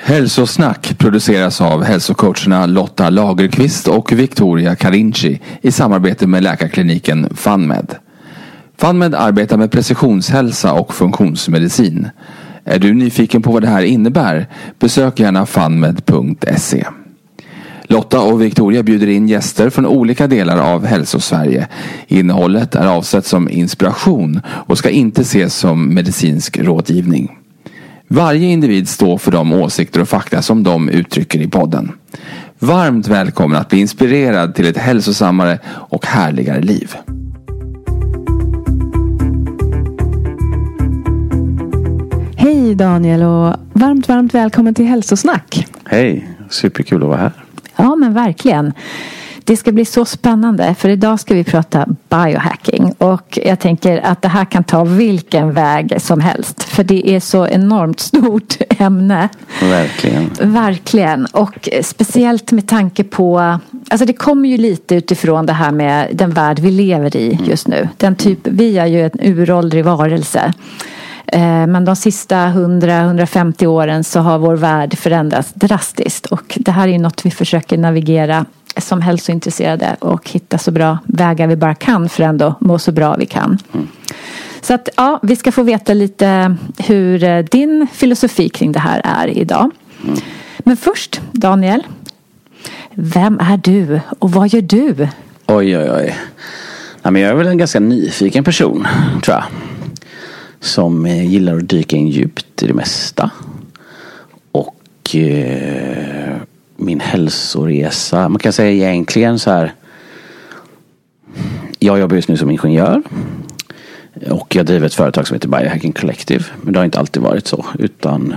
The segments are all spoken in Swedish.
Hälsosnack produceras av hälsocoacherna Lotta Lagerqvist och Victoria Carinci i samarbete med läkarkliniken FunMed. FunMed arbetar med precisionshälsa och funktionsmedicin. Är du nyfiken på vad det här innebär? Besök gärna funmed.se. Lotta och Victoria bjuder in gäster från olika delar av Hälsosverige. Innehållet är avsett som inspiration och ska inte ses som medicinsk rådgivning. Varje individ står för de åsikter och fakta som de uttrycker i podden. Varmt välkommen att bli inspirerad till ett hälsosammare och härligare liv. Hej Daniel och varmt, varmt välkommen till Hälsosnack. Hej, superkul att vara här. Ja, men verkligen. Det ska bli så spännande för idag ska vi prata biohacking och jag tänker att det här kan ta vilken väg som helst för det är så enormt stort ämne. Verkligen. Verkligen och speciellt med tanke på Alltså det kommer ju lite utifrån det här med den värld vi lever i just nu. Den typ, vi är ju en uråldrig varelse. Eh, Men de sista 100-150 åren så har vår värld förändrats drastiskt och det här är något vi försöker navigera som hälsointresserade och hitta så bra vägar vi bara kan för ändå må så bra vi kan. Så att ja, vi ska få veta lite hur eh, din filosofi kring det här är idag. Men först Daniel, vem är du och vad gör du? Oj, oj, oj. Men jag är väl en ganska nyfiken person, tror jag. Som eh, gillar att dyka in djupt i det mesta. Och eh, min hälsoresa, man kan säga egentligen så här. Jag jobbar just nu som ingenjör. Och jag driver ett företag som heter Biohacking Collective. Men det har inte alltid varit så. Utan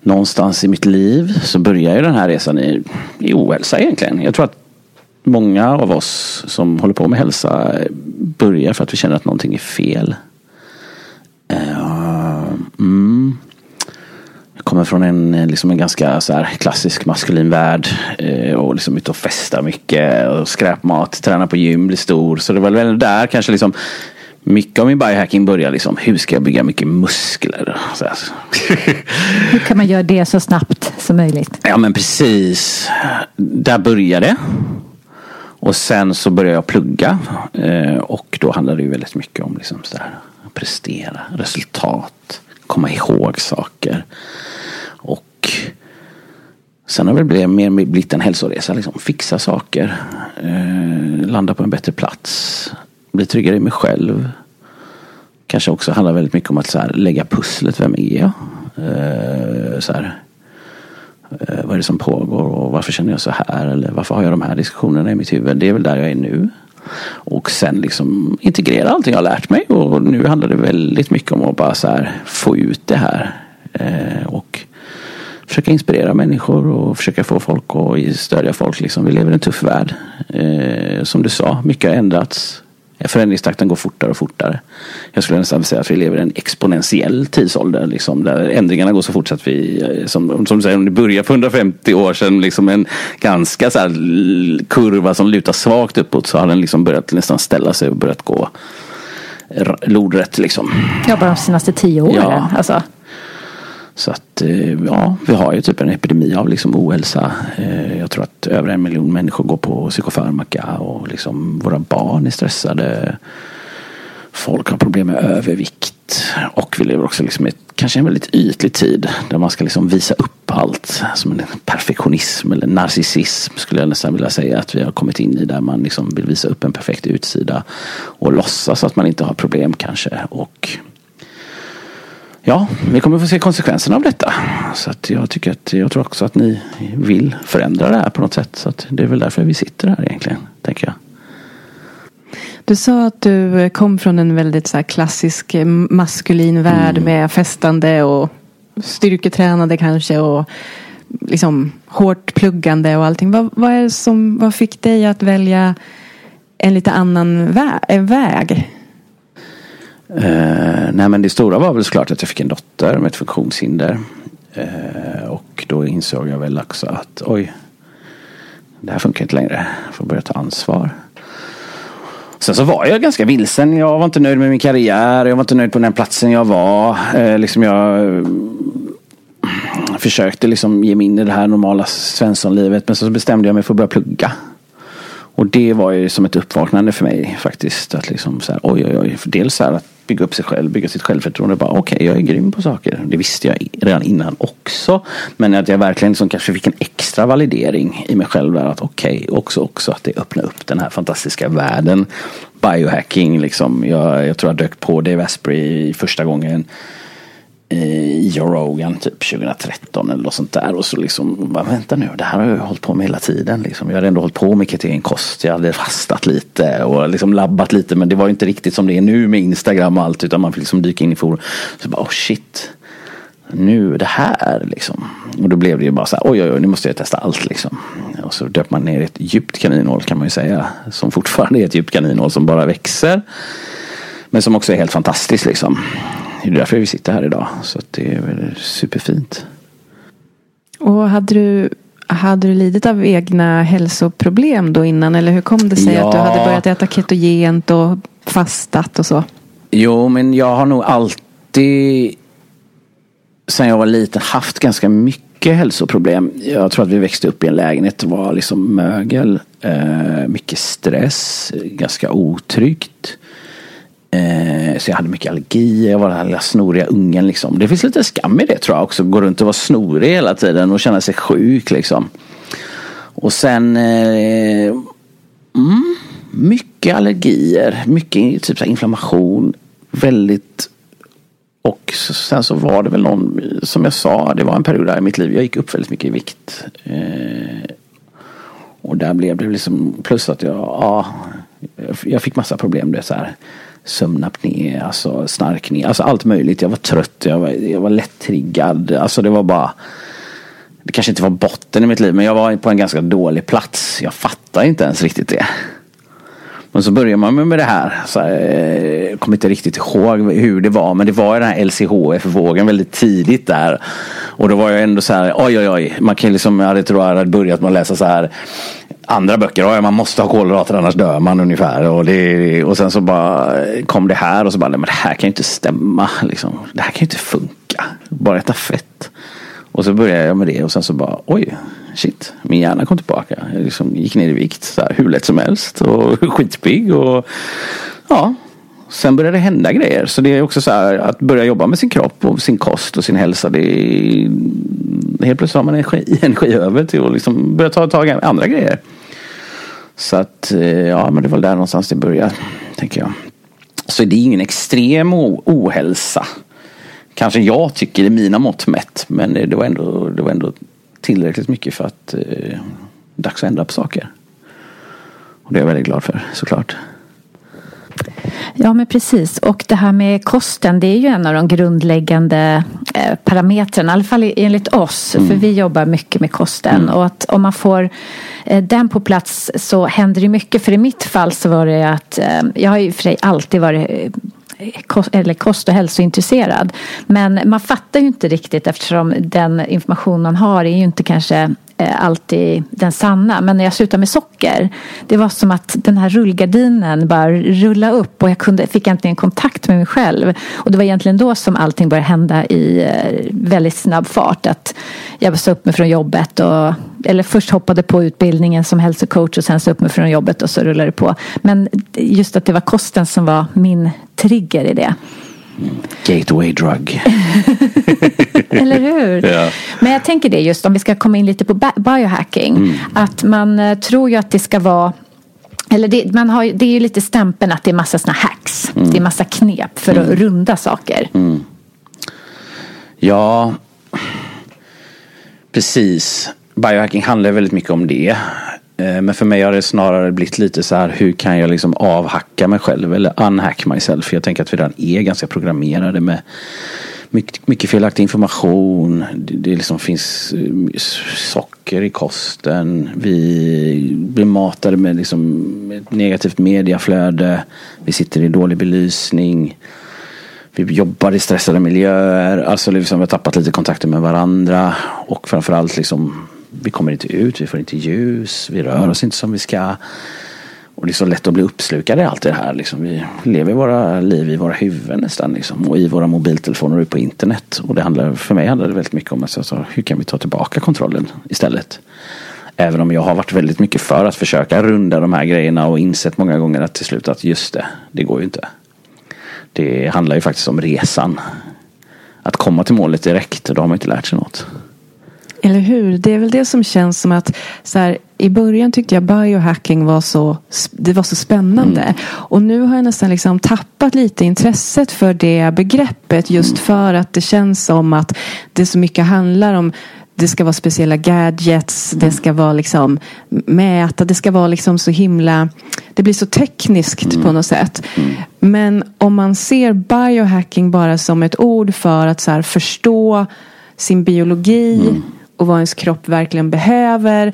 någonstans i mitt liv så börjar ju den här resan i, i ohälsa egentligen. Jag tror att många av oss som håller på med hälsa börjar för att vi känner att någonting är fel. Eh, mm. Jag kommer från en, liksom en ganska så här klassisk maskulin värld. eh, Och liksom ute och festar mycket. Och skräpmat, tränar på gym, blir stor. Så det var väl där kanske liksom mycket av min biohacking börjar liksom. Hur ska jag bygga mycket muskler? Så här. Hur kan man göra det så snabbt som möjligt? Ja men precis. Där började det. Och sen så började jag plugga. Eh, Och då handlade det ju väldigt mycket om liksom så här, prestera, resultat, komma ihåg saker. Och sen har det blivit mer blivit en hälsoresa. Liksom. Fixa saker. Eh, landa på en bättre plats. Bli tryggare i mig själv. Kanske också handlar väldigt mycket om att så här, lägga pusslet. Vem är jag? Eh, så här, eh, vad är det som pågår och varför känner jag så här? Eller varför har jag de här diskussionerna i mitt huvud? Det är väl där jag är nu. Och sen liksom integrera allting jag har lärt mig. Och nu handlar det väldigt mycket om att bara så här få ut det här. Eh, och försöka inspirera människor och försöka få folk att stödja folk. Liksom. Vi lever i en tuff värld. Eh, som du sa, mycket har ändrats. Förändringstakten går fortare och fortare. Jag skulle nästan säga att vi lever i en exponentiell tidsålder. Liksom, där ändringarna går så fort så att vi, eh, som, som du säger, om det börjar för 150 år sedan, liksom en ganska så kurva som lutar svagt uppåt så har den liksom börjat nästan ställa sig och börjat gå lodrätt. Liksom. Ja, bara de senaste tio åren. Ja. Alltså. Så att eh, ja, vi har ju typ en epidemi av liksom ohälsa. Eh, jag tror att över en miljon människor går på psykofarmaka och liksom våra barn är stressade. folk har problem med övervikt. Och vi lever också liksom i kanske en väldigt ytlig tid. Där man ska liksom visa upp allt. Som en perfektionism eller narcissism skulle jag nästan vilja säga att vi har kommit in i. Där man liksom vill visa upp en perfekt utsida. Och låtsas att man inte har problem kanske. Och ja, vi kommer få se konsekvenserna av detta. Så att jag tycker att jag tror också att ni vill förändra det här på något sätt. Så att det är väl därför vi sitter här egentligen, tänker jag. Du sa att du kom från en väldigt så klassisk eh, maskulin värld mm. med festande och styrketränade kanske och liksom hårt pluggande och allting. Vad, vad, är som, vad fick dig att välja en lite annan vä väg? Eh, nej men det stora var väl såklart att jag fick en dotter med ett funktionshinder. Eh, och då insåg jag väl också att oj, det här funkar inte längre. Jag får börja ta ansvar. Sen så var jag ganska vilsen. Jag var inte nöjd med min karriär. Jag var inte nöjd på den platsen jag var. Eh, liksom jag eh, försökte liksom ge mig in i det här normala svenssonlivet. Men så bestämde jag mig för att börja plugga. Och det var ju som ett uppvaknande för mig faktiskt. Att liksom så här, oj, oj, oj. Dels så här att bygga upp sig själv, bygga sitt självförtroende. Bara okej, okay, jag är grym på saker. Det visste jag redan innan också. Men att jag verkligen liksom kanske fick en extra validering i mig själv. Där, att okej, okay, också, också att det öppnar upp den här fantastiska världen. Biohacking liksom. Jag, jag tror jag dök på Dave Asprey första gången i Joe Rogan typ 2013 eller något sånt där. Och så liksom, bara, vänta nu, det här har jag hållit på med hela tiden. Liksom. Jag hade ändå hållit på med ketonkost. Jag hade fastat lite och liksom labbat lite. Men det var inte riktigt som det är nu med Instagram och allt. Utan man fick liksom dyka in i forum. Så bara, oh shit. Nu det här liksom. Och då blev det ju bara så här, oj oj oj, nu måste jag testa allt liksom. Och så döper man ner ett djupt kaninhål kan man ju säga. Som fortfarande är ett djupt kaninhål som bara växer. Men som också är helt fantastiskt liksom. Det är därför vi sitter här idag. Så det är väl superfint. Och hade du, hade du lidit av egna hälsoproblem då innan? Eller hur kom det sig ja. att du hade börjat äta ketogent och fastat och så? Jo, men jag har nog alltid sen jag var liten haft ganska mycket hälsoproblem. Jag tror att vi växte upp i en lägenhet. Det var liksom mögel, eh, mycket stress, ganska otryggt. Eh, så jag hade mycket allergier, jag var den här lilla snoriga ungen liksom. Det finns lite skam i det tror jag också. Gå runt och vara snorig hela tiden och känna sig sjuk liksom. Och sen eh, mm, mycket allergier, mycket typ så inflammation. Väldigt och sen så var det väl någon, som jag sa, det var en period där i mitt liv. Jag gick upp väldigt mycket i vikt. Eh, och där blev det liksom, plus att jag, ja, jag fick massa problem. Det så här sömnapné, alltså snarkning, alltså allt möjligt. Jag var trött, jag var, jag var lätt-triggad. Alltså det var bara Det kanske inte var botten i mitt liv men jag var på en ganska dålig plats. Jag fattar inte ens riktigt det. Men så börjar man med det här. Så här, jag kommer inte riktigt ihåg hur det var. Men det var den här LCHF-vågen väldigt tidigt där. Och då var jag ändå så här, oj oj oj. Man kan liksom, jag hade, tror jag hade börjat med att läsa så här andra böcker. Ja, man måste ha kolhydrater annars dör man ungefär. Och, det, och sen så bara eh, kom det här och så bara, nej men det här kan ju inte stämma. Liksom. Det här kan ju inte funka. Bara äta fett. Och så började jag med det och sen så bara, oj, shit, min hjärna kom tillbaka. Jag liksom gick ner i vikt så här, hur lätt som helst och skitpigg. Och, ja, Sen började det hända grejer. Så det är också så här att börja jobba med sin kropp och sin kost och sin hälsa. Det helt plötsligt har man energi, energi över till att liksom börja ta tag i andra grejer. Så att eh, ja, men det var där någonstans det började. Tänker jag. Så det är ingen extrem ohälsa. Kanske jag tycker i mina mått mätt. Men det var ändå, det var ändå tillräckligt mycket för att eh, dags att ändra på saker. Och det är jag väldigt glad för såklart. Ja men precis och det här med kosten det är ju en av de grundläggande eh, parametrarna, i alla fall enligt oss. Mm. För vi jobbar mycket med kosten mm. och att om man får eh, den på plats så händer det mycket. För i mitt fall så var det att eh, jag har ju för sig alltid varit kost, eller kost och hälsointresserad. Men man fattar ju inte riktigt eftersom den information man har är ju inte kanske Eh, alltid den sanna. Men när jag slutade med socker, det var som att den här rullgardinen bara rullade upp och jag kunde, fick äntligen kontakt med mig själv. Och det var egentligen då som allting började hända i eh, väldigt snabb fart. Att jag sa upp mig från jobbet och eller först hoppade på utbildningen som hälsocoach och sen sa upp mig från jobbet och så rullade det på. Men just att det var kosten som var min trigger i det. Gateway drug. Eller hur? Ja. Men jag tänker det just om vi ska komma in lite på bi- biohacking. Mm. Att man eh, tror ju att det ska vara eller det, man har, det är ju lite stämpeln att det är massa såna hacks. Mm. Det är massa knep för att runda saker. Ja, precis. Biohacking handlar väldigt mycket om det. Eh, men för mig har det snarare blivit lite så här hur kan jag liksom avhacka mig själv eller unhack myself. För jag tänker att vi redan är ganska programmerade med mycket, mycket felaktig information. Det, det liksom finns eh, socker i kosten. Vi blir matade med liksom ett negativt mediaflöde. Vi sitter i dålig belysning. Vi jobbar i stressade miljöer. Alltså liksom vi har tappat lite kontakter med varandra. Och framförallt liksom vi kommer inte ut, vi får inte ljus, vi rör oss inte som vi ska. Och det är så lätt att bli uppslukade i allt det här. Liksom. Vi lever våra liv i våra huvuden nästan. Liksom. Och i våra mobiltelefoner och på internet. Och det handlar, för mig handlar det väldigt mycket om att alltså, hur kan vi ta tillbaka kontrollen istället. Även om jag har varit väldigt mycket för att försöka runda de här grejerna och insett många gånger att till slut att just det, det går ju inte. Det handlar ju faktiskt om resan. Att komma till målet direkt, då har man inte lärt sig något. Eller hur? Det är väl det som känns som att så här, i början tyckte jag biohacking var så, det var så spännande. Och nu har jag nästan liksom tappat lite intresset för det begreppet just för att det känns som att det så mycket handlar om det ska vara speciella gadgets, det ska vara liksom mäta, det ska vara liksom så himla Det blir så tekniskt på något sätt. Men om man ser biohacking bara som ett ord för att så förstå sin biologi och vad ens kropp verkligen behöver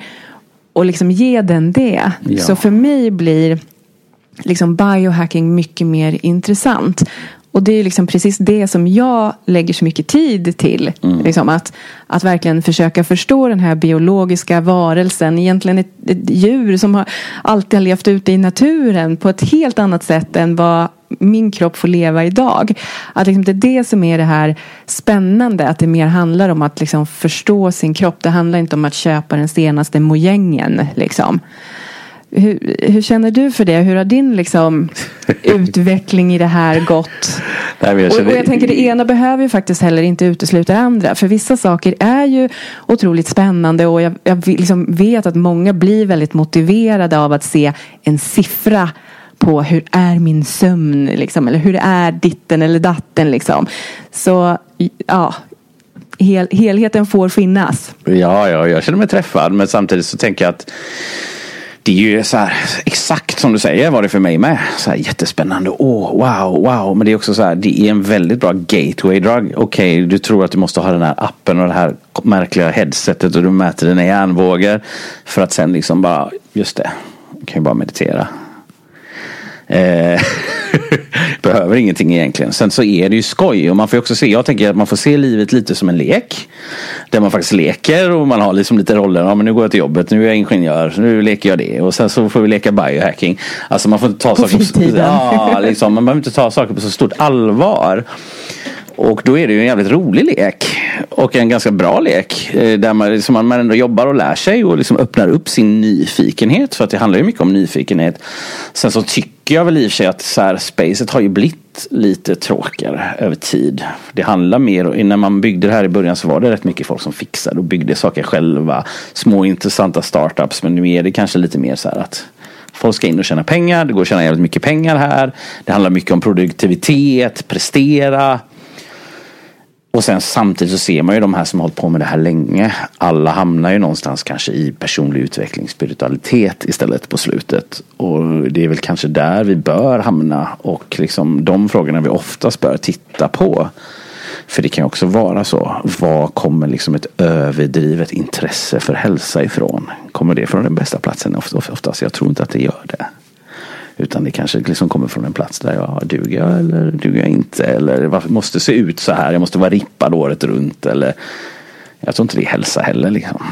och liksom ge den det. Ja. Så för mig blir liksom biohacking mycket mer intressant. Och det är liksom precis det som jag lägger så mycket tid till. Liksom att, att verkligen försöka förstå den här biologiska varelsen. Egentligen ett, ett djur som har, alltid har levt ute i naturen på ett helt annat sätt än vad min kropp får leva idag. Att liksom det är det som är det här spännande. Att det mer handlar om att liksom förstå sin kropp. Det handlar inte om att köpa den senaste mojängen. Liksom. Hur, hur känner du för det? Hur har din liksom, utveckling i det här gått? Nej, jag Och, känner- och jag tänker det ena behöver ju faktiskt heller inte utesluta det andra. För vissa saker är ju otroligt spännande och jag, jag liksom vet att många blir väldigt motiverade av att se en siffra på hur är min sömn liksom, eller hur är ditten eller datten liksom. Så ja, hel, helheten får finnas. Ja, ja, jag känner mig träffad. Men samtidigt så tänker jag att det är ju så här, exakt som du säger var det för mig med. Så här, jättespännande. Åh, wow, wow. Men det är också så här, det är en väldigt bra gateway drug. Okej, du tror att du måste ha den här appen och det här märkliga headsetet och du mäter dina hjärnvågor. För att sen liksom bara, just det, du kan ju bara meditera. Eh, behöver ingenting egentligen. Sen så är det ju skoj och man får också se, jag tänker att man får se livet lite som en lek. Där man faktiskt leker och man har liksom lite roller. Ja men nu går jag till jobbet, nu är jag ingenjör, nu leker jag det. Och sen så får vi leka biohacking. Alltså man får inte ta På saker fritiden. Ja, liksom, man behöver inte ta saker på så stort allvar. Och då är det ju en jävligt rolig lek. Och en ganska bra lek. Eh, där man, liksom, man ändå jobbar och lär sig och liksom öppnar upp sin nyfikenhet. För att det handlar ju mycket om nyfikenhet. Sen så tycker jag väl i och för sig att så här, spacet har ju blivit lite tråkigare över tid. Det handlar mer, och när man byggde det här i början så var det rätt mycket folk som fixade och byggde saker själva. Små intressanta startups. Men nu är det kanske lite mer så här att Folk ska in och tjäna pengar. Det går att tjäna jävligt mycket pengar här. Det handlar mycket om produktivitet, prestera. Och sen samtidigt så ser man ju de här som har hållit på med det här länge. Alla hamnar ju någonstans kanske i personlig utveckling, spiritualitet istället på slutet. Och det är väl kanske där vi bör hamna. Och liksom de frågorna vi oftast bör titta på. För det kan ju också vara så. Var kommer liksom ett överdrivet intresse för hälsa ifrån? Kommer det från den bästa platsen oftast? Jag tror inte att det gör det. Utan det kanske liksom kommer från en plats där jag duger jag eller duger jag inte. Eller varför måste se ut så här. Jag måste vara rippad året runt. Eller jag tror inte det är hälsa heller liksom.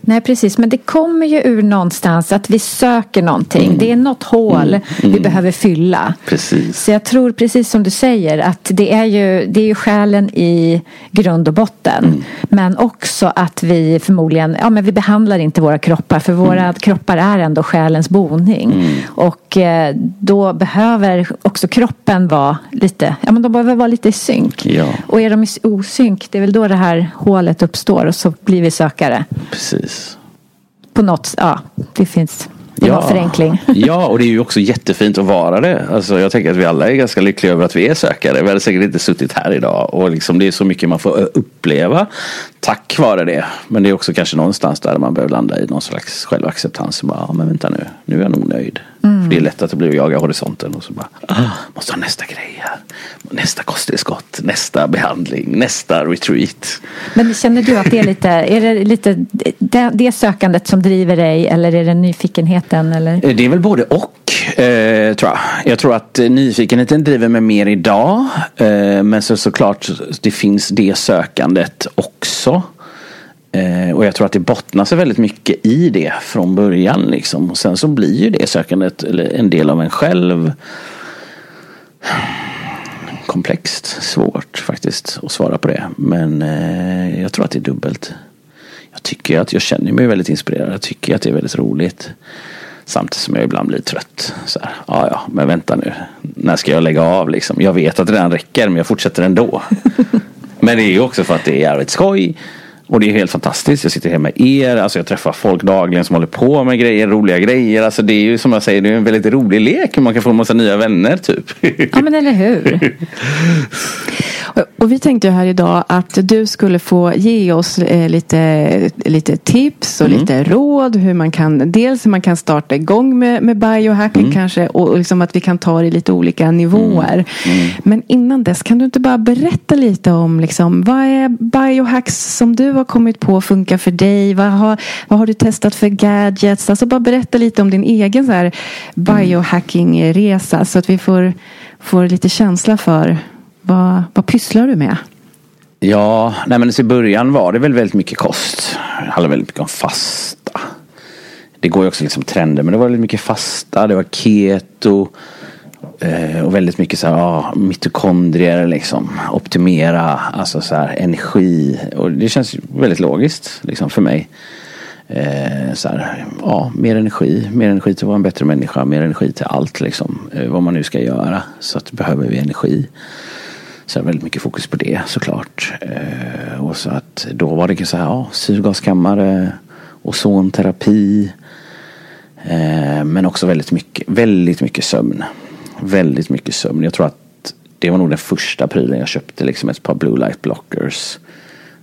Nej, precis. Men det kommer ju ur någonstans att vi söker någonting. Mm. Det är något hål vi behöver fylla. Precis. Så jag tror precis som du säger att det är ju, det är ju själen i grund och botten. Mm. Men också att vi förmodligen, ja men vi behandlar inte våra kroppar för våra Mm. kroppar är ändå själens boning. Och eh, då behöver också kroppen vara lite, ja men de behöver vara lite i synk. Ja. Och är de i osynk, det är väl då det här hålet uppstår och så blir vi sökare. Precis. På något, ja det finns, det var förenkling. Ja, och det är ju också jättefint att vara det. Alltså, jag tänker att vi alla är ganska lyckliga över att vi är sökare. Vi hade säkert inte suttit här idag. Och liksom, det är så mycket man får uppleva tack vare det. Men det är också kanske någonstans där man behöver landa i någon slags självacceptans. Och bara, ja, men vänta nu, nu är jag nog nöjd. Mm. För det är lätt att det blir att jaga horisonten. Och så bara, ah, måste ha nästa grej här. Nästa kosttillskott, nästa behandling, nästa retreat. Men känner du att det är lite, är det lite det, det sökandet som driver dig eller är det nyfikenheten? Eller? Eh, det är väl både och, eh, tror jag. Jag tror att eh, nyfikenheten driver mig mer idag. Eh, men så, såklart, det finns det sökandet också. Eh, och jag tror att det bottnar sig väldigt mycket i det från början. Liksom. Och sen så blir ju det sökandet en del av en själv komplext, svårt faktiskt att svara på det. Men eh, jag tror att det är dubbelt. Jag tycker att jag känner mig väldigt inspirerad. Jag tycker att det är väldigt roligt. Samtidigt som jag ibland blir trött. Så här, ja, ja, men vänta nu. När ska jag lägga av liksom? Jag vet att det redan räcker men jag fortsätter ändå. men det är ju också för att det är jävligt skoj. Och det är helt fantastiskt. Jag sitter här med er. Alltså jag träffar folk dagligen som håller på med grejer, roliga grejer. Alltså det är ju som jag säger, det är en väldigt rolig lek. Man kan få en massa nya vänner typ. Ja men eller hur? Och- vi tänkte här idag att du skulle få ge oss eh, lite, lite tips och Mm. lite råd hur man kan dels hur man kan starta igång med, med biohacking Mm. kanske och och liksom att vi kan ta det i lite olika nivåer. Mm. Men innan dess kan du inte bara berätta lite om liksom, vad är biohacks som du har kommit på funkar för dig? Vad har, vad har du testat för gadgets? Alltså bara berätta lite om din egen så här biohacking-resa så att vi får, får lite känsla för vad, vad pysslar du med? Ja, nej men i början var det väl väldigt mycket kost. Det handlade väldigt mycket om fasta. Det går ju också liksom trender men det var väldigt mycket fasta. Det var keto. Eh, och väldigt mycket så här, ja, mitokondrier liksom. Optimera, alltså så här energi. Och det känns väldigt logiskt liksom för mig. Eh, så här, ja, mer energi, mer energi till att vara en bättre människa, mer energi till allt liksom. Eh, vad man nu ska göra. Så att behöver vi energi. Så det är väldigt mycket fokus på det såklart. Eh, och så att då var det så här, ja, syrgaskammare, ozonterapi. Eh, men också väldigt mycket, väldigt mycket sömn. Väldigt mycket sömn. Jag tror att det var nog den första prylen jag köpte, liksom ett par blue light blockers.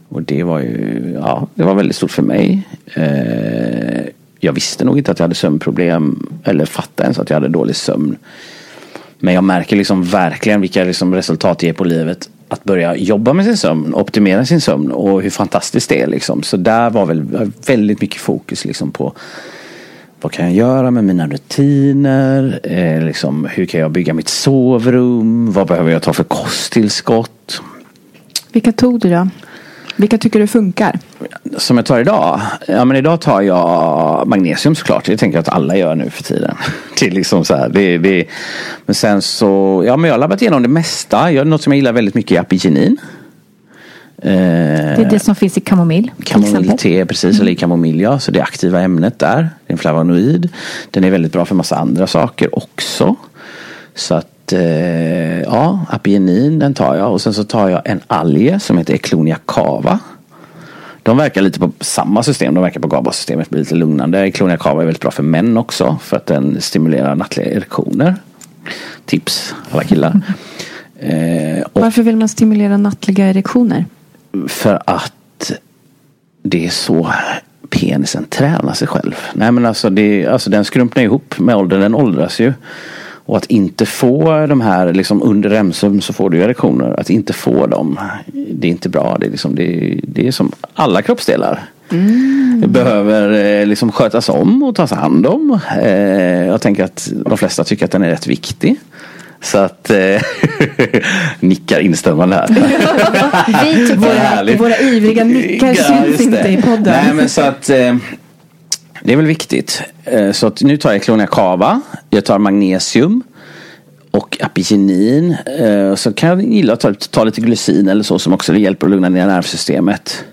Och det var ju, ja, det var väldigt stort för mig. Eh, jag visste nog inte att jag hade sömnproblem. Eller fattade ens att jag hade dålig sömn. Men jag märker liksom verkligen vilka liksom resultat det ger på livet. Att börja jobba med sin sömn, optimera sin sömn och hur fantastiskt det är. Liksom. Så där var väl väldigt mycket fokus liksom på vad kan jag göra med mina rutiner? Eh, liksom, hur kan jag bygga mitt sovrum? Vad behöver jag ta för kosttillskott? Vilka tog du då? Vilka tycker du funkar? Som jag tar idag? Ja men idag tar jag magnesium såklart. Det tänker jag att alla gör nu för tiden. Det är liksom så här, det, det, men sen så, ja men jag har labbat igenom det mesta. Jag, något som jag gillar väldigt mycket är apigenin. Eh, Det är det som finns i kamomill. Kamomillte precis, eller i kamomill ja. Så det aktiva ämnet där. Det är en flavonoid. Den är väldigt bra för massa andra saker också. Så att eh, ja, apigenin den tar jag. Och sen så tar jag en alge som heter Eclonia cava. De verkar lite på samma system. De verkar på GABA-systemet. Blir lite lugnande. Eclonia cava är väldigt bra för män också. För att den stimulerar nattliga erektioner. Tips alla killar. Eh, Varför vill man stimulera nattliga erektioner? för att det är så penisen tränar sig själv. Nej men alltså, det, alltså den skrumpnar ihop med åldern. Den åldras ju. Och att inte få de här liksom under remsömn så får du erektioner. Att inte få dem. Det är inte bra. Det är, liksom, det, det är som alla kroppsdelar. Det behöver eh, liksom skötas om och tas hand om. Eh, jag tänker att de flesta tycker att den är rätt viktig. Så att eh, nickar instämmande här. Vi tycker Våra, våra ivriga nickar Ja, syns inte i podden. Nej men så att eh, det är väl viktigt. Eh, så att nu tar jag Clonia Cava. Jag tar magnesium. Och Apigenin. Eh, så kan jag gilla att ta, ta lite glycin eller så som också hjälper att lugna ner nervsystemet.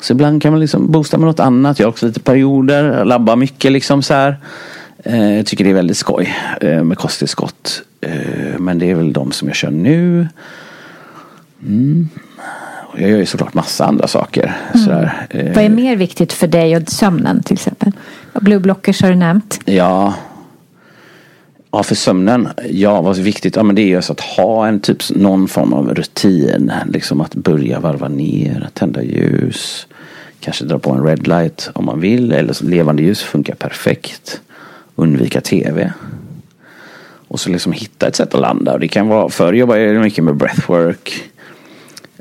Så ibland kan man liksom boosta med något annat. Jag har också lite perioder. Labbar mycket liksom så här. Eh, jag tycker det är väldigt skoj med kosttillskott. Men det är väl de som jag kör nu. Mm. Jag gör ju såklart massa andra saker. Sådär. Eh, Vad är mer viktigt för dig och sömnen till exempel? Blue blockers har du nämnt. Ja. Ja, för sömnen. Ja, vad är viktigt? Ja, men det är just att ha en typ någon form av rutin. Liksom att börja varva ner, tända ljus. Kanske dra på en red light om man vill. Eller levande ljus funkar perfekt. Undvika tv. Och så liksom hitta ett sätt att landa. Och det kan vara, förr jobbade jag mycket med breathwork.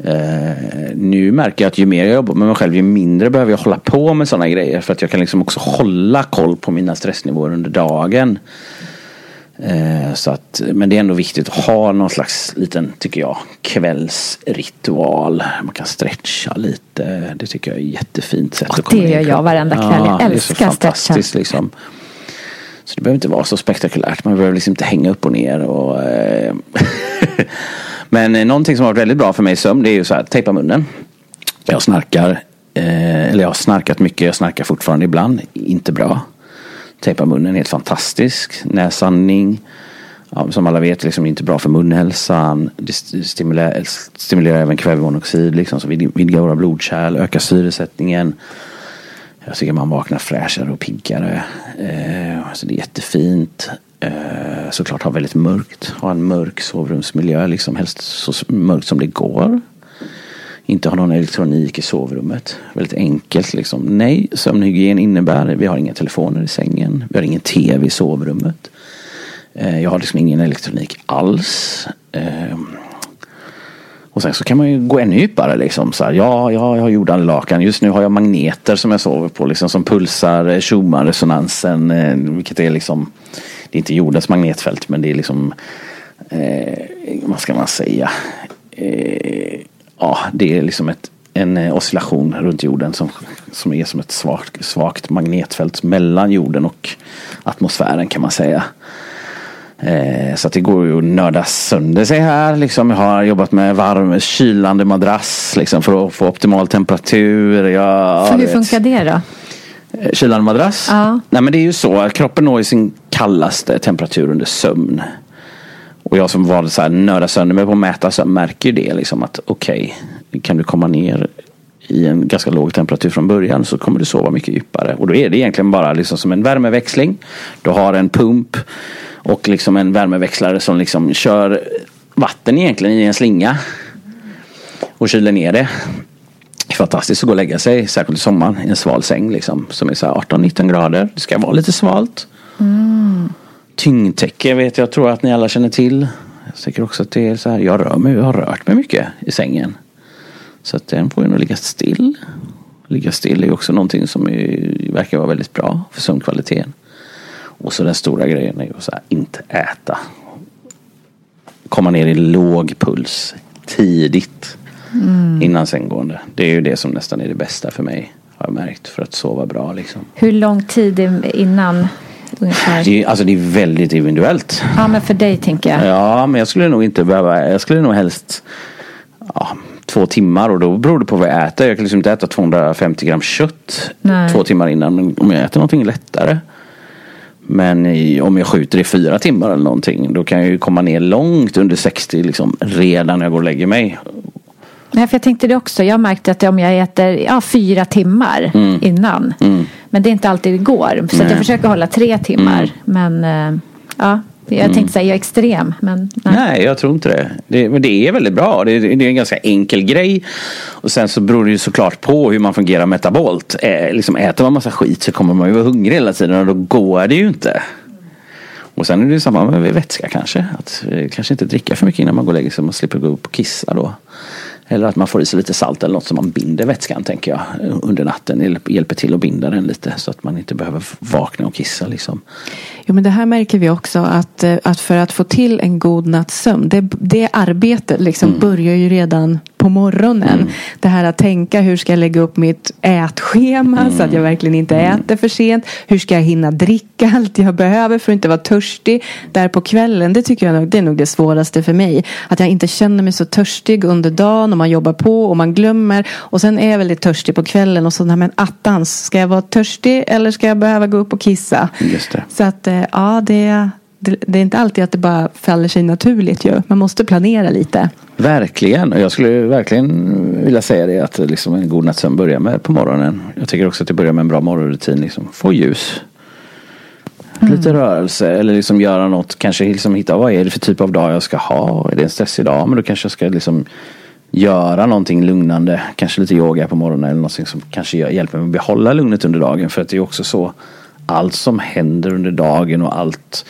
Eh, nu märker jag att ju mer jag jobbar med mig själv ju mindre behöver jag hålla på med sådana grejer. För att jag kan liksom också hålla koll på mina stressnivåer under dagen. Eh, så att, men det är ändå viktigt att ha någon slags liten, tycker jag, kvällsritual. Man kan stretcha lite. Det tycker jag är ett jättefint sätt Och att komma det ner i gör jag varenda kväll. Jag det är så älskar stretcha. fantastiskt liksom. Så det behöver inte vara så spektakulärt. Man behöver liksom inte hänga upp och ner. Och, eh, Men eh, någonting som har varit väldigt bra för mig i sömn det är ju så här, tejpa munnen. Jag snarkar. Eh, eller jag har snarkat mycket. Jag snarkar fortfarande ibland. Inte bra. Tejpa munnen, helt fantastisk. Näsandning. Ja, som alla vet, liksom inte bra för munhälsan. Det stimulerar, stimulerar även kvävemonoxid. Liksom, så vidgar våra blodkärl, ökar syresättningen. Jag tycker man vaknar fräschare och piggare. Eh, alltså det är jättefint. Eh, Eh, såklart ha väldigt mörkt. Ha en mörk sovrumsmiljö. Liksom helst så mörkt som det går. Inte ha någon elektronik i sovrummet. Väldigt enkelt liksom. Nej, sömnhygien innebär vi har inga telefoner i sängen. Vi har ingen tv i sovrummet. Eh, jag har liksom ingen elektronik alls. Ehm, och sen så kan man ju gå ännu djupare liksom. Så här, ja, ja, jag har jordanlakan. Just nu har jag magneter som jag sover på. Liksom, som pulsar eh, Schumann-resonansen. Vilket är liksom. Det är inte jordens magnetfält men det är liksom. Eh, vad ska man säga? Eh, ja, det är liksom ett, en eh, oscillation runt jorden som, som är som ett svagt, svagt magnetfält mellan jorden och atmosfären kan man säga. Eh, så att det går ju att nörda sönder sig här. Liksom. Jag har jobbat med varm kylande madrass liksom, för att få optimal temperatur. Jag, För hur funkar det då? Eh, Kylande madrass? Ja. Nej men det är ju så kroppen når ju sin kallaste temperatur under sömn. Och jag som var så här nörda sönder mig på att mäta sömn märker ju det liksom att okej, kan du komma ner i en ganska låg temperatur från början så kommer du sova mycket djupare. Och då är det egentligen bara liksom som en värmeväxling. Du har en pump och liksom en värmeväxlare som liksom kör vatten egentligen i en slinga. Och kyler ner det. Det är fantastiskt att gå och lägga sig, särskilt i sommaren, i en sval säng liksom. Som är så här 18-19 grader. Det ska vara lite svalt. Tyngdtäcke vet jag, tror att ni alla känner till. Jag tycker också att det är så här, jag rör mig, jag har rört mig mycket i sängen. Så att den får ju nog ligga still. Ligga still är också någonting som är, verkar vara väldigt bra för sömnkvaliteten. Och så den stora grejen är ju att inte äta. Komma ner i låg puls tidigt. Innan sänggående. Det är ju det som nästan är det bästa för mig. Har jag märkt. För att sova bra liksom. Hur lång tid innan ungefär? Det är, alltså det är väldigt individuellt. Ja, men för dig tänker jag. Ja, men jag skulle nog inte behöva. Jag skulle nog helst ja, två timmar och då beror det på vad jag äter. Jag kan liksom inte äta 250 gram kött Nej. två timmar innan. Men om jag äter någonting lättare. Men i, om jag skjuter i fyra timmar eller någonting. Då kan jag ju komma ner långt under 60 liksom, redan när jag går och lägger mig. Nej, för jag tänkte det också. Jag märkte att om jag äter ja, fyra timmar innan. Men det är inte alltid det går. Så jag försöker hålla tre timmar. Men eh, ja, jag tänkte säga jag är extrem. Men nej. Nej, jag tror inte det. det. Men det är väldigt bra. Det är, det är en ganska enkel grej. Och sen så beror det ju såklart på hur man fungerar metabolt. Eh, liksom äter man massa skit så kommer man ju vara hungrig hela tiden och då går det ju inte. Och sen är det samma med vätska kanske. Att eh, kanske inte dricka för mycket innan man går och lägger sig. Man slipper gå upp och kissa då. Eller att man får i sig lite salt eller något som man binder vätskan tänker jag under natten. Hjälper till att binda den lite så att man inte behöver vakna och kissa liksom. Jo men det här märker vi också att, eh, att för att få till en god natts sömn. Det, det arbetet liksom mm. börjar ju redan på morgonen. Mm. Det här att tänka hur ska jag lägga upp mitt ätschema mm. så att jag verkligen inte mm. äter för sent. Hur ska jag hinna dricka allt jag behöver för att inte vara törstig. Där på kvällen, det tycker jag nog, det är nog det svåraste för mig. Att jag inte känner mig så törstig under dagen man jobbar på och man glömmer. Och sen är jag väldigt törstig på kvällen och så, men attans, ska jag vara törstig eller ska jag behöva gå upp och kissa? Just det. Så att eh, ja, det, det, det, är inte alltid att det bara faller sig naturligt ju. Man måste planera lite. Verkligen. Och jag skulle verkligen vilja säga det att liksom en god nattsömn börjar med på morgonen. Jag tycker också att det börjar med en bra morgonrutin. Liksom. Få ljus. Mm. Lite rörelse eller liksom göra något. Kanske liksom hitta vad är det för typ av dag jag ska ha. Är det en stressig dag? Men då kanske jag ska liksom göra någonting lugnande. Kanske lite yoga på morgonen eller någonting som kanske hjälper mig att behålla lugnet under dagen. För att det är också så. Allt som händer under dagen och allt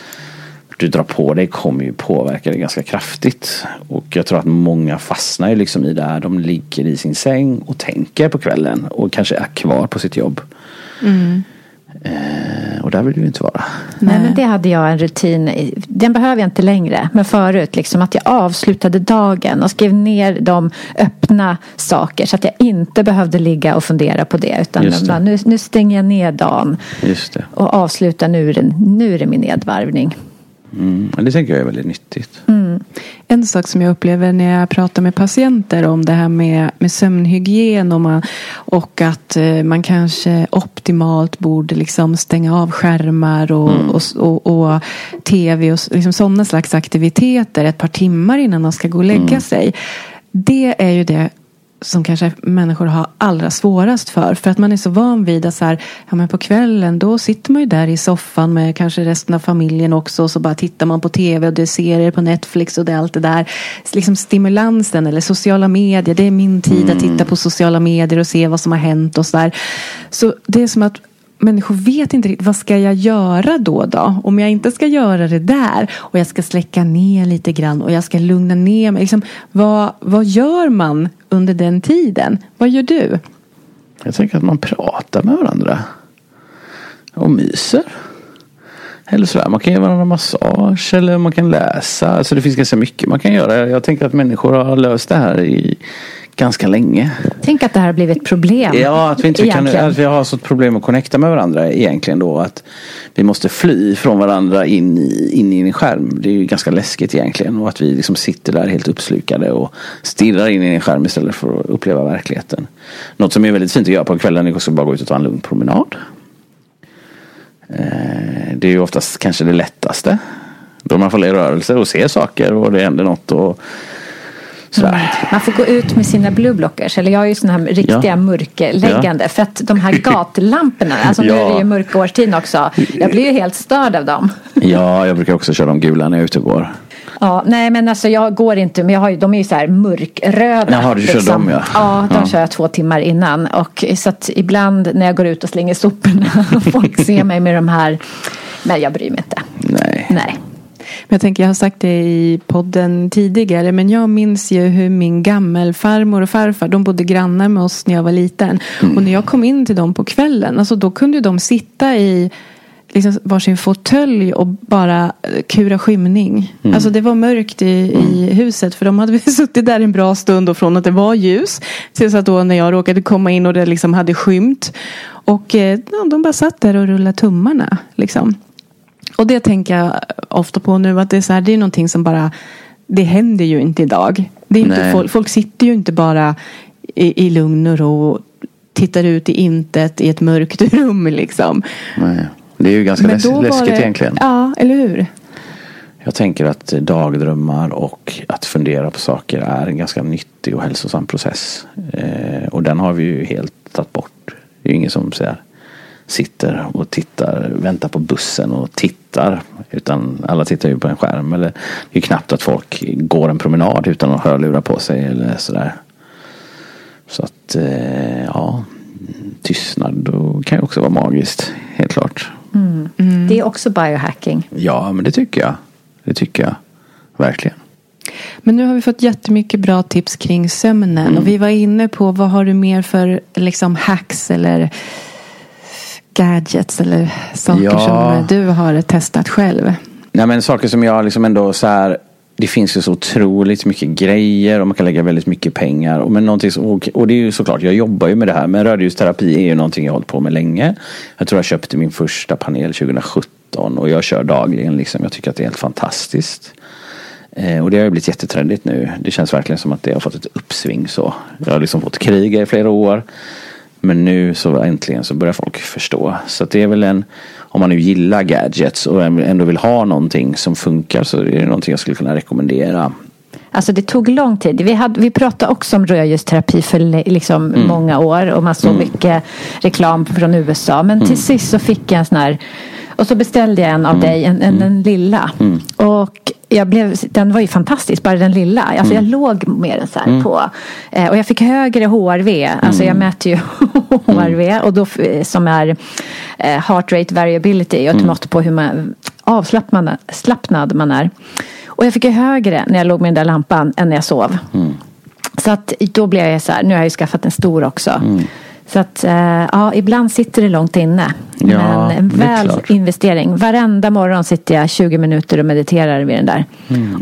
du drar på dig kommer ju påverka dig ganska kraftigt. Och jag tror att många fastnar ju liksom i det här. De ligger i sin säng och tänker på kvällen och kanske är kvar på sitt jobb. Mm. Eh, och där vill du inte vara. Nej, men det hade jag en rutin Den behöver jag inte längre. Men förut, liksom att jag avslutade dagen och skrev ner de öppna saker. Så att jag inte behövde ligga och fundera på det. Utan det. Bara, nu, nu stänger jag ner dagen. Och avslutar, nu nu är det min nedvarvning. Mm, det tänker jag är väldigt nyttigt. Mm. En sak som jag upplever när jag pratar med patienter om det här med, med sömnhygien och, man, och att eh, man kanske optimalt borde liksom stänga av skärmar och, mm. och, och, och, tv och liksom sådana slags aktiviteter ett par timmar innan man ska gå och lägga mm. sig. Det är ju det som kanske människor har allra svårast för. För att man är så van vid att så här, ja, men på kvällen då sitter man ju där i soffan med kanske resten av familjen också. Och så bara tittar man på tv och det är serier på Netflix och det är allt det där. Liksom stimulansen eller sociala medier. Det är min tid mm. att titta på sociala medier och se vad som har hänt och så där. Så det är som att människor vet inte riktigt vad ska jag göra då då? Om jag inte ska göra det där och jag ska släcka ner lite grann och jag ska lugna ner mig. Liksom, vad, vad gör man under den tiden? Vad gör du? Jag tänker att man pratar med varandra. Och myser. Eller sådär. Man kan ge varandra massage eller man kan läsa. Alltså det finns ganska mycket man kan göra. Jag tänker att människor har löst det här i ganska länge. Tänk att det här har blivit ett problem. Ja, att vi inte kan, att vi har så ett problem att connecta med varandra egentligen då. Att vi måste fly från varandra in i, in i en skärm. Det är ju ganska läskigt egentligen. Och att vi liksom sitter där helt uppslukade och stirrar in i en skärm istället för att uppleva verkligheten. Något som är väldigt fint att göra på kvällen är också bara gå ut och ta en lugn promenad. Eh, det är ju oftast kanske det lättaste. Då man får i rörelse och se saker och det händer något. Och Mm. Man får gå ut med sina blueblockers. Eller jag har ju sådana här riktiga ja. mörkläggande. Ja. För att de här gatlamporna, alltså ja. nu är det ju mörka årstiden också. Jag blir ju helt störd av dem. Ja, jag brukar också köra de gula när jag är ute och går. Ja, nej men alltså jag går inte, men jag har ju, de är ju så här mörkröda. Jaha, du kör liksom. dem ja. Ja, de ja. kör jag två timmar innan. Och så att ibland när jag går ut och slänger soporna och folk ser mig med de här, men jag bryr mig inte. Nej. Nej. Men jag tänker, jag har sagt det i podden tidigare, men jag minns ju hur min gammelfarmor och farfar, de bodde grannar med oss när jag var liten. Mm. Och när jag kom in till dem på kvällen, alltså då kunde de sitta i liksom varsin fåtölj och bara kura skymning. Mm. Alltså det var mörkt i, i mm. huset för de hade suttit där en bra stund och från att det var ljus tills att då när jag råkade komma in och det liksom hade skymt. Och eh, ja, de bara satt där och rullade tummarna. Liksom. Och det tänker jag ofta på nu att det är så här, det är någonting som bara det händer ju inte idag. Det är inte, folk, folk, sitter ju inte bara i, i lugn och ro och tittar ut i intet i ett mörkt rum liksom. Nej. Det är ju ganska läs läskigt det, egentligen. Ja, eller hur? Jag tänker att dagdrömmar och att fundera på saker är en ganska nyttig och hälsosam process. Eh, och den har vi ju helt tagit bort. Det är ju ingen som säger sitter och tittar, väntar på bussen och tittar. Utan alla tittar ju på en skärm. Eller det är knappt att folk går en promenad utan att hörlurar på sig eller sådär. Så att eh, ja, tystnad kan ju också vara magiskt. Helt klart. Mm. Mm. Det är också biohacking. Ja, men det tycker jag. Det tycker jag. Verkligen. Men nu har vi fått jättemycket bra tips kring sömnen. Och vi var inne på vad har du mer för liksom hacks eller gadgets eller saker Ja. som du har testat själv. Nej men saker som jag liksom ändå så här det finns ju så otroligt mycket grejer och man kan lägga väldigt mycket pengar. Och, men någonting och, och det är ju såklart, jag jobbar ju med det här. Men rörljusterapi är ju någonting jag har hållit på med länge. Jag tror jag köpte min första panel 2017 och jag kör dagligen liksom. Jag tycker att det är helt fantastiskt. Eh, och det har ju blivit jättetrendigt nu. Det känns verkligen som att det har fått ett uppsving så. Jag har liksom fått kriga i flera år. Men nu så äntligen så börjar folk förstå. Så det är väl en, om man nu gillar gadgets och ändå vill ha någonting som funkar så är det någonting jag skulle kunna rekommendera. Alltså det tog lång tid. Vi, hade, vi pratade också om rödljusterapi för liksom många år och man såg mycket reklam från USA. Men till sist så fick jag en sån här och så beställde jag en av dig, en, en, den lilla. Och jag blev, den var ju fantastisk, bara den lilla. Alltså jag låg med den så här på. Eh, och jag fick högre HRV. Alltså jag mäter ju HRV. Och då, f- som är eh, heart rate variability. Och ett mått på hur man, avslappnad slappnad man är. Och jag fick ju högre när jag låg med den där lampan än när jag sov. Så att då blev jag så här, nu har jag ju skaffat en stor också. Så att eh, ja, ibland sitter det långt inne. Ja, Men en det väl investering. Varenda morgon sitter jag 20 minuter och mediterar vid den där.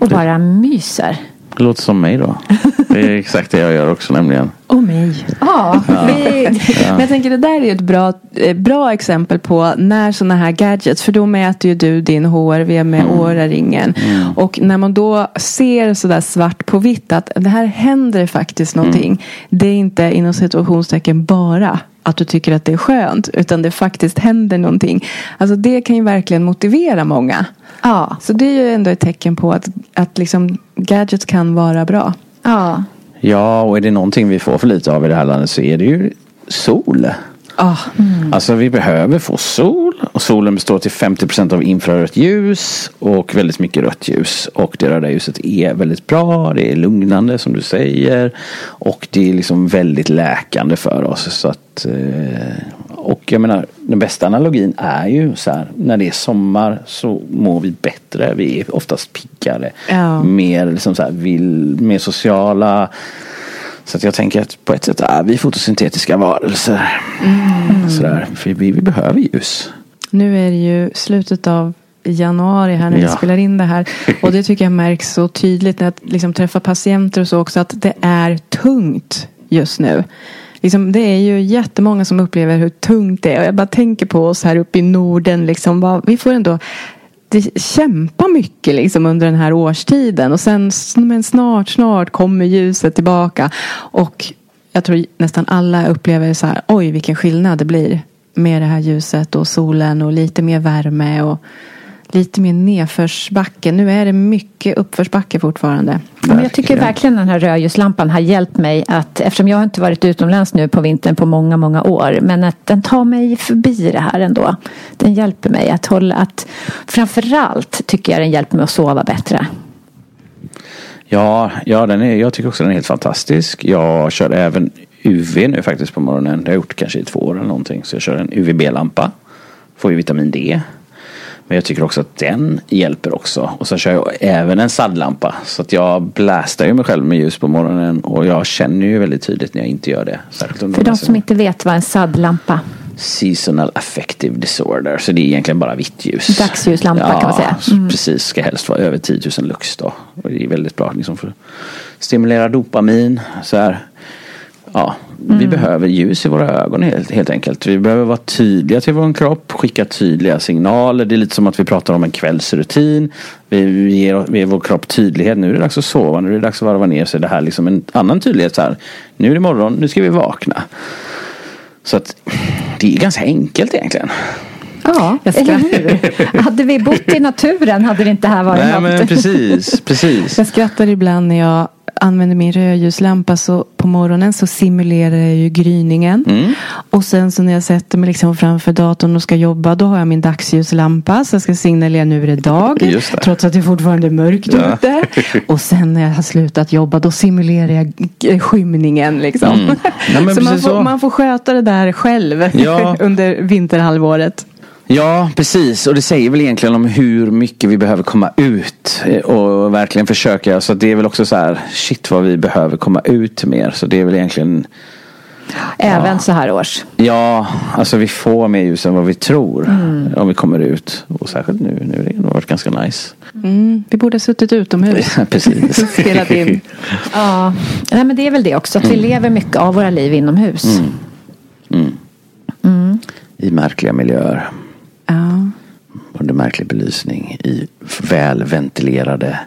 Och bara myser. Det låter som mig då. Det är exakt det jag gör också nämligen. Och mig. Ja, vi, Men jag tänker det där är ju ett bra, eh, bra exempel på när sådana här gadgets. För då mäter ju du din HRV med Oura-ringen. Och när man då ser sådär svart på vitt att det här händer faktiskt någonting. Det är inte inom situationstecken bara att du tycker att det är skönt. Utan det faktiskt händer någonting. Alltså det kan ju verkligen motivera många. ja, Så det är ju ändå ett tecken på att, att liksom gadgets kan vara bra ja. Ja, och är det någonting vi får för lite av i det här landet så är det ju sol. Ah, Alltså vi behöver få sol. Och solen består till 50% av infrarött ljus och väldigt mycket rött ljus. Och det röda ljuset är väldigt bra. Det är lugnande som du säger. Och det är liksom väldigt läkande för oss. Så att, eh, och jag menar, den bästa analogin är ju så här. När det är sommar så mår vi bättre. Vi är oftast piggare. Ja. Mer, liksom så här, vill, mer sociala. Så att jag tänker att på ett sätt är vi fotosyntetiska varelser. Sådär, för vi, vi behöver ljus. Nu är det ju slutet av januari här när vi Ja. spelar in det här. Och det tycker jag märks så tydligt när jag liksom träffar patienter och så också att det är tungt just nu. Liksom, det är ju jättemånga som upplever hur tungt det är. Och jag bara tänker på oss här uppe i Norden. Liksom, vi får ändå kämpa mycket liksom, under den här årstiden. Och sen men snart, snart kommer ljuset tillbaka. Och jag tror nästan alla upplever så här, oj vilken skillnad det blir med det här ljuset och solen och lite mer värme och lite mer nedförsbacke. Nu är det mycket uppförsbacke fortfarande. Men jag tycker verkligen den här rödljuslampan har hjälpt mig att eftersom jag har inte varit utomlands nu på vintern på många, många år. Men att den tar mig förbi det här ändå. Den hjälper mig att hålla att framförallt tycker jag den hjälper mig att sova bättre. Ja, ja den är, jag tycker också den är helt fantastisk. Jag kör även UV nu faktiskt på morgonen. Det har jag gjort kanske i två år eller någonting. Så jag kör en UVB-lampa. Får ju vitamin D. Men jag tycker också att den hjälper också. Och så kör jag även en saddlampa. Så att jag blastar ju mig själv med ljus på morgonen. Och jag känner ju väldigt tydligt när jag inte gör det. Särskilt För de som inte vet vad en saddlampa Seasonal affective disorder. Så det är egentligen bara vitt ljus. Dagsljuslampa kan man säga. Mm. Precis, ska helst vara över 10 000 lux då. Och det är väldigt bra liksom för att stimulera dopamin. Så här. Ja, Mm. Vi behöver ljus i våra ögon helt, helt enkelt. Vi behöver vara tydliga till vår kropp, skicka tydliga signaler. Det är lite som att vi pratar om en kvällsrutin. Vi, vi, ger, vi ger vår kropp tydlighet. Nu är det dags att sova, nu är det dags att varva ner. Så är det här liksom en annan tydlighet. Så här. Nu är det morgon, nu ska vi vakna. Så att det är ganska enkelt egentligen. Ja, Jag eller hur? Hade vi bott i naturen hade det inte här varit Nej något. men precis, precis. Jag skrattar ibland när jag använder min rödljuslampa så på morgonen så simulerar jag ju gryningen. Mm. Och sen så när jag sätter mig liksom framför datorn och ska jobba då har jag min dagsljuslampa så jag ska signalera nu är det dag. Trots att det fortfarande är mörkt Ja. ute. Och sen när jag har slutat jobba då simulerar jag skymningen liksom. Mm. Ja, så, man får, så. man får sköta det där själv Ja. under vinterhalvåret. Ja, precis. Och det säger väl egentligen om hur mycket vi behöver komma ut. eh, Och verkligen försöka. Så det är väl också så här, shit vad vi behöver komma ut mer. Så det är väl egentligen, Även så här års. ja, alltså vi får mer ljus än vad vi tror. Om vi kommer ut. Och särskilt nu, nu har det varit ganska nice. Mm, vi borde ha suttit utomhus. precis. Spelat in. Ja, Nej, men det är väl det också. Att vi lever mycket av våra liv inomhus. I märkliga miljöer. Ja. Under märklig belysning. I väl ventilerade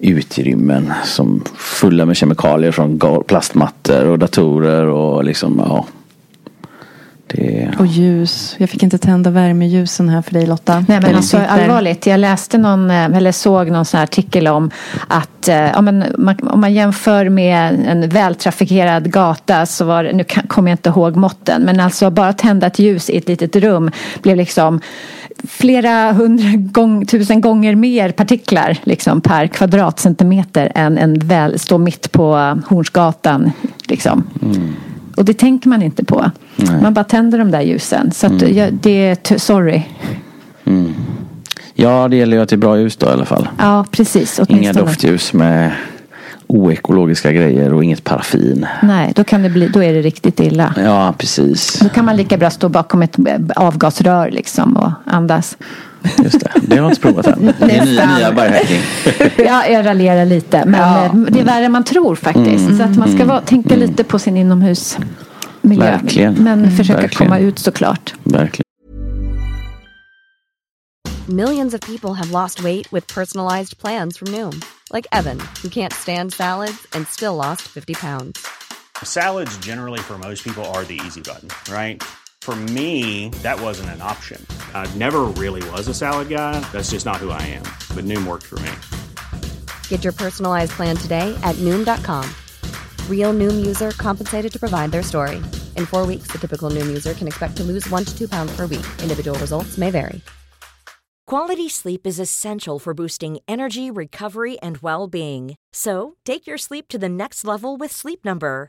utrymmen. Som fulla med kemikalier från plastmattor och datorer och liksom ja. Det, Och ljus. Jag fick inte tända värmeljusen här för dig Lotta. Nej men alltså allvarligt. Jag läste någon, eh, eller såg någon sån här artikel om att eh, ja, men man, om man jämför med en vältrafikerad gata så var nu kommer jag inte ihåg måtten, men alltså bara tända ett ljus i ett litet rum blev liksom flera hundra gång, tusen gånger mer partiklar liksom, per kvadratcentimeter än en väl stå mitt på Hornsgatan. Liksom. Och det tänker man inte på. Man bara tänder de där ljusen. Så att, jag, det är sorry. ja, det gäller ju att det är bra ljus då i alla fall. Ja, precis. Inga doftljus med oekologiska grejer och inget paraffin. Nej, då, kan det bli, då är det riktigt illa. Ja, precis. Då kan man lika bra stå bakom ett avgasrör liksom och andas. Just det. Det har jag inte provat än. Det är nya, nya biohacking. Ja, jag raljerar lite. Men Ja. eh, det är värre än man tror faktiskt. Så att man ska vara, tänka lite på sin inomhusmiljö. Verkligen. Men försöka Verkligen. komma ut såklart. Verkligen. Millions of people have lost weight with personalized plans from Noom, like Evan, who can't stand salads and still lost 50 pounds. Salads, generally, for most people, are the easy button, right? For me, that wasn't an option. I never really was a salad guy. That's just not who I am. But Noom worked for me. Get your personalized plan today at Noom.com. Real Noom user compensated to provide their story. In four weeks, the typical Noom user can expect to lose one to two pounds per week. Individual results may vary. Quality sleep is essential for boosting energy, recovery, and well being. So, take your sleep to the next level with Sleep Number.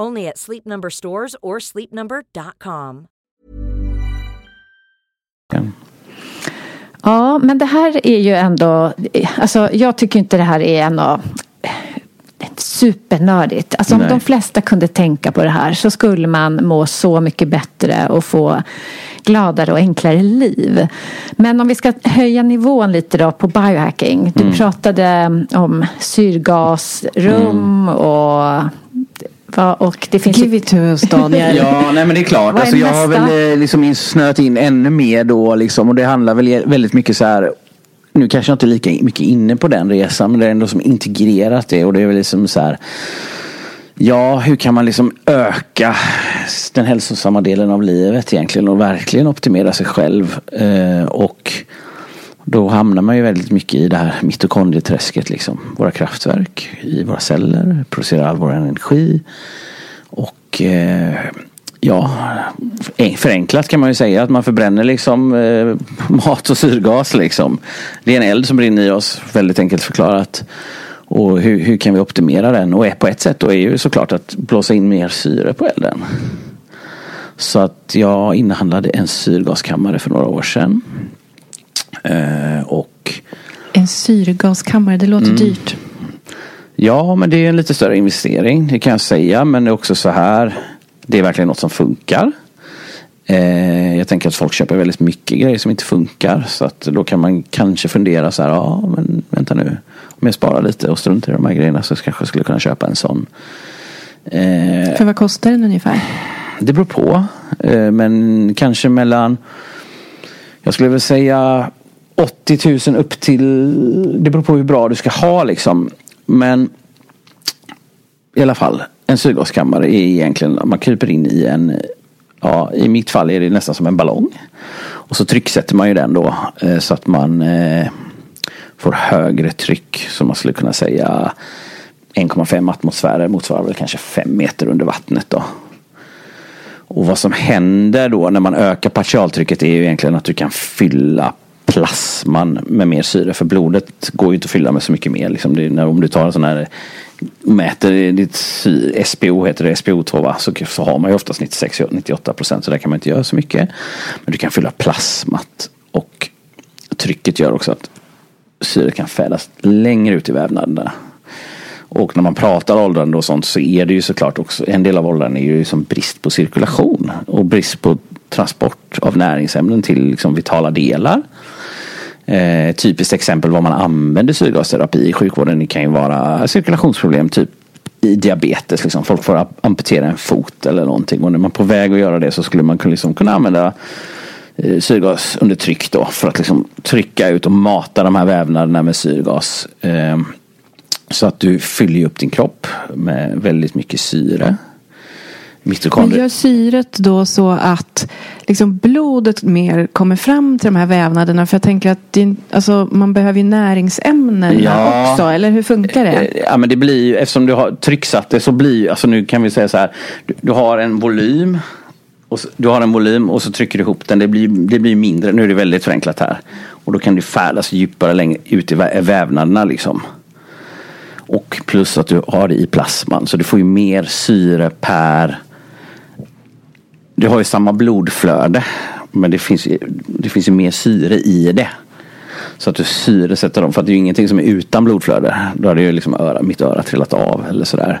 Only at Sleep Number stores or sleepnumber.com. Ja, men det här är ju ändå, alltså jag tycker inte det här är en av supernördigt. Alltså om Nej. de flesta kunde tänka på det här så skulle man må så mycket bättre och få gladare och enklare liv. Men om vi ska höja nivån lite då på biohacking. Du pratade om syrgasrum och, va- och det finns Give it to us Daniel. Ja, nej men det är klart. Är Alltså, jag har väl eh, liksom in- snöat in ännu mer då liksom. Och det handlar väl e- väldigt mycket så här. Nu kanske jag inte är lika mycket inne på den resan. Men det är ändå som integrerat det. Och det är väl liksom så här. Ja, hur kan man liksom öka den hälsosamma delen av livet egentligen och verkligen optimera sig själv. Eh, och då hamnar man ju väldigt mycket i det här mitokondrieträsket liksom. Våra kraftverk i våra celler producerar all vår energi. Och eh, ja, förenklat kan man ju säga att man förbränner liksom eh, mat och syrgas liksom. Det är en eld som brinner i oss, väldigt enkelt förklarat. Och hur, hur kan vi optimera den? Och på ett sätt då är ju såklart att blåsa in mer syre på elden. Så att jag inhandlade en syrgaskammare för några år sedan. Eh, och En syrgaskammare, det låter dyrt. Ja, men det är en lite större investering, det kan jag säga. Men det är också så här, det är verkligen något som funkar. Eh, jag tänker att folk köper väldigt mycket grejer som inte funkar. Så att då kan man kanske fundera så här, ja men vänta nu. Om jag sparar lite och struntar i de här grejerna så kanske jag skulle kunna köpa en sån. Eh, För vad kostar den ungefär? det beror på. Eh, Men kanske mellan, jag skulle väl säga 80 000 upp till, det beror på hur bra du ska ha liksom. Men i alla fall, en syrgaskammare är egentligen, man kryper in i en ja, i mitt fall är det nästan som en ballong. Och så trycksätter man ju den då eh, så att man eh, får högre tryck. som man skulle kunna säga 1,5 atmosfärer motsvarar väl kanske 5 meter under vattnet då. Och vad som händer då när man ökar partialtrycket är ju egentligen att du kan fylla plasman med mer syre. För blodet går ju inte att fylla med så mycket mer. Liksom det, när, om du tar en sån här mäter ditt SPO heter det, SPO2 va? Så, så har man ju oftast 96-98 procent så där kan man inte göra så mycket. Men du kan fylla plasmat och trycket gör också att syret kan färdas längre ut i vävnaderna. Och när man pratar åldrande och sånt så är det ju såklart också en del av åldrande är ju som brist på cirkulation och brist på transport av näringsämnen till liksom vitala delar. Eh, typiskt exempel vad man använder syrgasterapi i sjukvården det kan ju vara cirkulationsproblem typ i diabetes. Liksom. Folk får amputera en fot eller någonting och när man är på väg att göra det så skulle man liksom kunna använda eh, syrgas under tryck då för att liksom trycka ut och mata de här vävnaderna med syrgas. Eh, så att du fyller upp din kropp med väldigt mycket syre. Men gör syret då så att liksom blodet mer kommer fram till de här vävnaderna? För jag tänker att det, alltså, man behöver ju näringsämnen ja. också. Eller hur funkar det? Eh, ja men det blir ju eftersom du har trycksatt det så blir alltså nu kan vi säga så här. Du, du har en volym. Och så, du har en volym och så trycker du ihop den. Det blir, det blir mindre. Nu är det väldigt förenklat här. Och då kan du färdas djupare längre ut i vävnaderna liksom. Och plus att du har det i plasman. Så du får ju mer syre per du har ju samma blodflöde. Men det finns, det finns ju mer syre i det. Så att du syresätter dem. För att det är ju ingenting som är utan blodflöde. Då hade ju liksom öra, mitt öra trillat av eller sådär.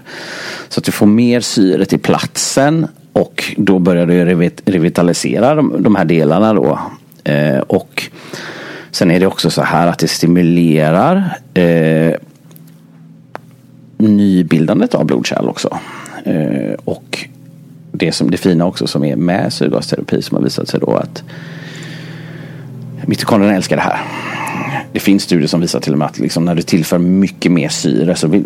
Så att du får mer syre till platsen. Och då börjar du revitalisera de, de här delarna då. Eh, och sen är det också så här att det stimulerar eh, nybildandet av blodkärl också. Eh, och det, som, det fina också som är med syrgasterapi som har visat sig då att mitokondrierna älskar det här. Det finns studier som visar till och med att liksom när du tillför mycket mer syre så vill,